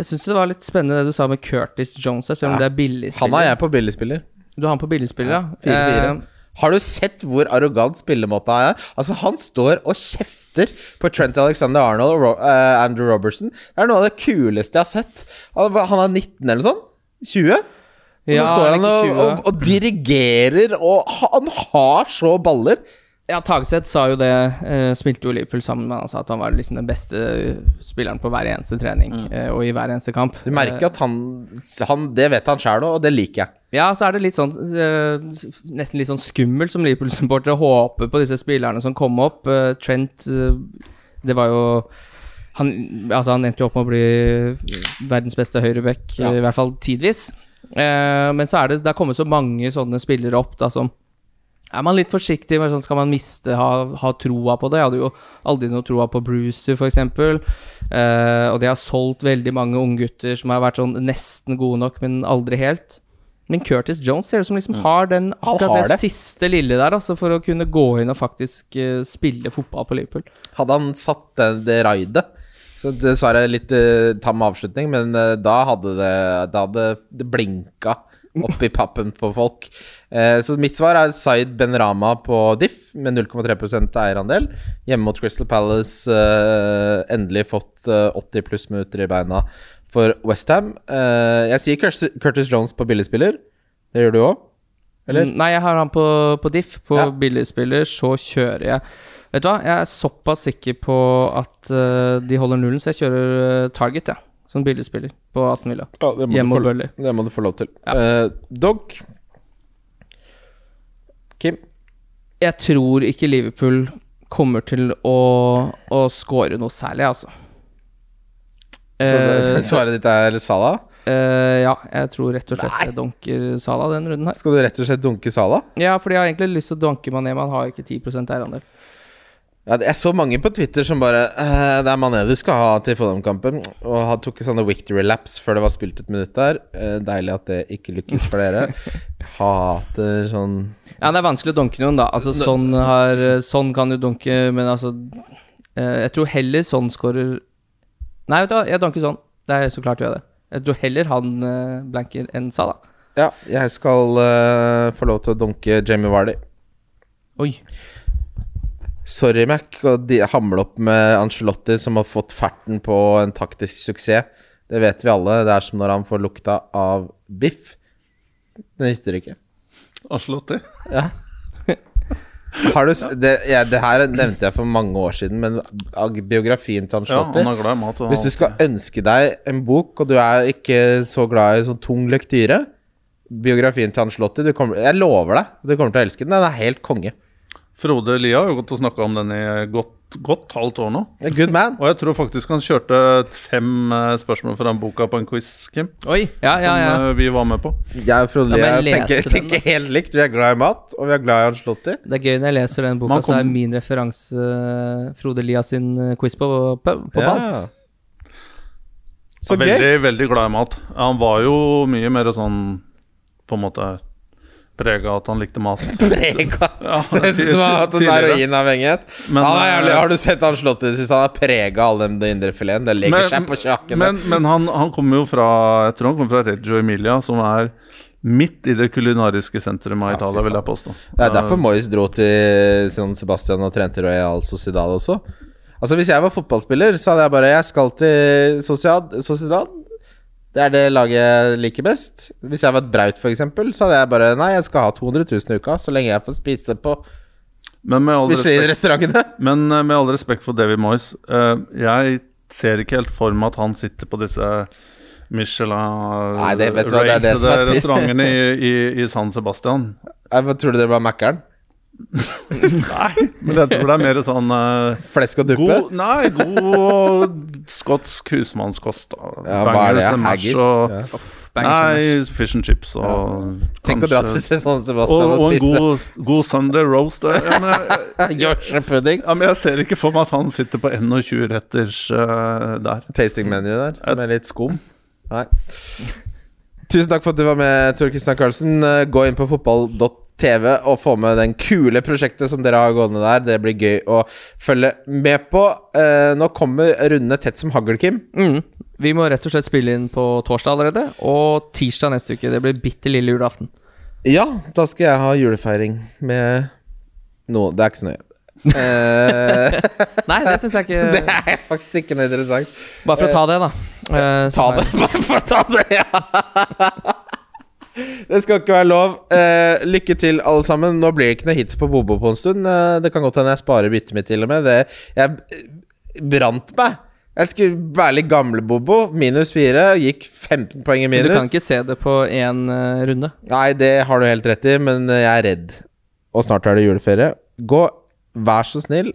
jeg syns det var litt spennende det du sa med Curtis Jones, selv om Ja. det er billigspiller. Han har jeg på billigspiller. Du har han på billigspiller, ja? Ja, 4-4. Eh, Har du sett hvor arrogant spillemåta er? Altså, han står og kjefter på Trent Alexander Arnold og Ro uh, Andrew Robertson. Det er noe av det kuleste jeg har sett. Han han er 19 eller noe sånt? 20? Og så Ja, står han og, og, og dirigerer, og han har så baller! Ja, Tagseth sa jo det. Uh, spilte jo Liverpool sammen med han sa at han var liksom den beste spilleren på hver eneste trening eh, og i hver eneste kamp. Du merker at han, han Det vet han sjæl òg, og det liker jeg. Ja, så er det litt sånn eh, Nesten litt sånn skummelt som Liverpool-supportere håper på disse spillerne som kom opp. Eh, Trent eh, Det var jo han, altså han endte jo opp med å bli verdens beste høyreback, Ja. eh, i hvert fall tidvis. Eh, men så er det Det har kommet så mange sånne spillere opp da som er man litt forsiktig med sånn, Skal man miste ha, ha troa på det? Jeg hadde jo aldri noe troa på Brewster, f.eks. Uh, og de har solgt veldig mange unggutter som har vært sånn nesten gode nok, men aldri helt. Men Curtis Jones ser ut som liksom har den akkurat har det, det. siste lille der, altså, for å kunne gå inn og faktisk uh, spille fotball på Liverpool. Hadde han satt det, det raidet Så dessverre litt uh, tam avslutning, men uh, da hadde det Da hadde det blinka oppi pappen på folk. Eh, så mitt svar er Zaid Benrama på Diff med 0,3 eierandel. Hjemme mot Crystal Palace. eh, endelig fått eh, 80 pluss minutter i beina for Westham. Uh, jeg sier Curtis, Curtis Jones på billigspiller. Det gjør du òg? Eller? Mm, Nei, jeg har han på, på diff. På Ja. billigspiller så kjører jeg Vet du hva, jeg er såpass sikker på at eh, de holder nullen, så jeg kjører Target, Target, ja. Som billigspiller på Aston Villa. Ja, det må, Hjemme du få, det må du få lov til. Ja. Eh, Dog Kim? Jeg tror ikke Liverpool kommer til å, å score noe særlig, altså. Så det, Eh, svaret ditt er Salah? Uh, ja, jeg tror rett og slett jeg donker Salah den runden her. Skal du rett og slett dunke Salah? Ja, fordi jeg har egentlig lyst til å dunke Mané, men han har ikke 10% eierandel. Ja, jeg så mange på Twitter som bare eh, Det er Mané du skal ha til Fulham-kampen. Og han tok sånne victory laps før det var spilt et minutt der. Eh, deilig at det ikke lykkes for dere. Hater sånn Ja, det er vanskelig å dunke noen, da. Altså, sånn, har, sånn kan du dunke, men altså eh, Jeg tror heller sånn scorer Nei, vet du hva, jeg dunker sånn. Det er så klart du gjøre det. Jeg tror heller han blanker enn Salah. Ja, jeg skal uh, få lov til å dunke Jamie Vardy. Oi. Sorry, Mac, å hamle opp med Angelotti, som har fått ferten på en taktisk suksess. Det vet vi alle. Det er som når han får lukta av biff. Det nytter ikke. Angelotti? Ja. Har du, det, ja, det her nevnte jeg for mange år siden, men biografien til Ja, han er glad i mat. Hvis du skal ønske deg en bok, og du er ikke så glad i sånn tung lektyre Biografien til Angelotti du kommer, Jeg lover deg, du kommer til å elske den. Den er helt konge. Frode Lia har jo gått og snakka om den i godt, godt halvt år nå. A Good man. Og jeg tror faktisk han kjørte fem eh, spørsmål fra den boka på en quiz, Kim. Oi. Ja, ja, ja. Som eh, vi var med på. Jeg og Frode Lia tenker, den, tenker helt likt. Vi er glad i mat, og vi er glad i Angelotti. Det er gøy når jeg leser den boka, kom... så er min referanse eh, Frode Lia sin quiz på, på, på ball. Ja. Så veldig, veldig glad i mat. Han var jo mye mer sånn på en måte prega at han likte mat. Prega. Ja, Det som å ha hatt en heroinavhengighet. Men, Han er jævlig, eh, har du sett Angelotti i det siste? Han har prega av all den indrefileten. Det legger Men- seg på kjaken. Men, men han, han kommer jo fra Jeg tror han kommer fra Reggio Emilia, som er midt i det kulinariske sentrum av Ja, Italia, vil jeg påstå. Det er derfor Moyes dro til San Sebastian og trente Royal Sociedad også. Altså Hvis jeg var fotballspiller, så hadde jeg bare Jeg skal til Sociedad. Sociedad. Det er det laget jeg liker best. Hvis jeg var et Braut, f.eks., så hadde jeg bare Nei, jeg skal ha 200 000 i uka, så lenge jeg får spise på Men med all respekt, Michelin-restaurantene. men eh, med all respekt for David Moyes, eh, jeg ser ikke helt for meg at han sitter på disse Michelin Nei, det- vet du hva, det det som trist. restaurantene i, i, i San Sebastian. Jeg, tror du det var Mækkern? Nei, men jeg tror det er mer sånn uh, Flesk og duppe? God, nei, god skotsk husmannskost. Ja, hva er det? Haggis? Og, Ja. Nei, fish and chips og Tenk å dra til kanskje San og, Sebastian og, og en god, god Sunday roast. eh, Ja, Yorkshire pudding. ja, men jeg ser ikke for meg at han sitter på 21-retters uh, der. Tasting-menu der, med litt skum. Nei. Tusen takk for at du var med, Tor Christian Karlsen. Eh, Gå inn på fotball.tv og få med den kule prosjektet som dere har gående der. Det blir gøy å følge med på. Eh, Nå kommer rundene tett som hagl, Kim. Mm. Vi må rett og slett spille inn på torsdag allerede, og tirsdag neste uke. Det blir bitte lille julaften. Ja, da skal jeg ha julefeiring med noe Det er ikke så nøye. Eh, Nei, det syns jeg ikke det er faktisk ikke noe interessant. Bare for å ta det, da. Eh, Ta det, bare for å ta det, ja! Det skal ikke være lov. Eh, lykke til, alle sammen. Nå blir det ikke noe hits på Bobo på en stund. Eh, det kan godt hende jeg sparer byttet mitt, til og med. Det, jeg eh, brant meg. Jeg skulle være litt gamle Bobo. Minus fire. Gikk 15 poeng i Men Du kan ikke se det på én uh, runde. Nei, det har du helt rett i, men eh, jeg er redd. Og snart er det juleferie. Gå, vær så snill.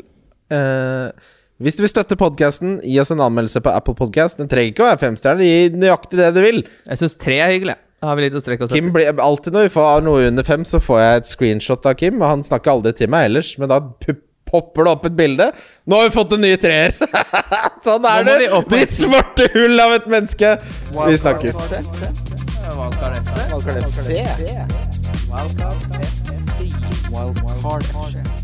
Eh, hvis du vil støtte podkasten, gi oss en anmeldelse på Apple Podcast. Den trenger ikke å være femstjerne. Gi nøyaktig det du vil. Jeg syns tre er hyggelig. Har vi litt å strekke oss Kim blir, alltid når vi får noe under fem, så får jeg et screenshot av Kim. Og han snakker aldri til meg ellers, men da popper det opp et bilde. Nå har vi fått en ny treer! sånn er det! De svarte hull av et menneske. Vi snakkes. Wildcard FC. Wildcard FC. Wildcard FC. Wildcard FC.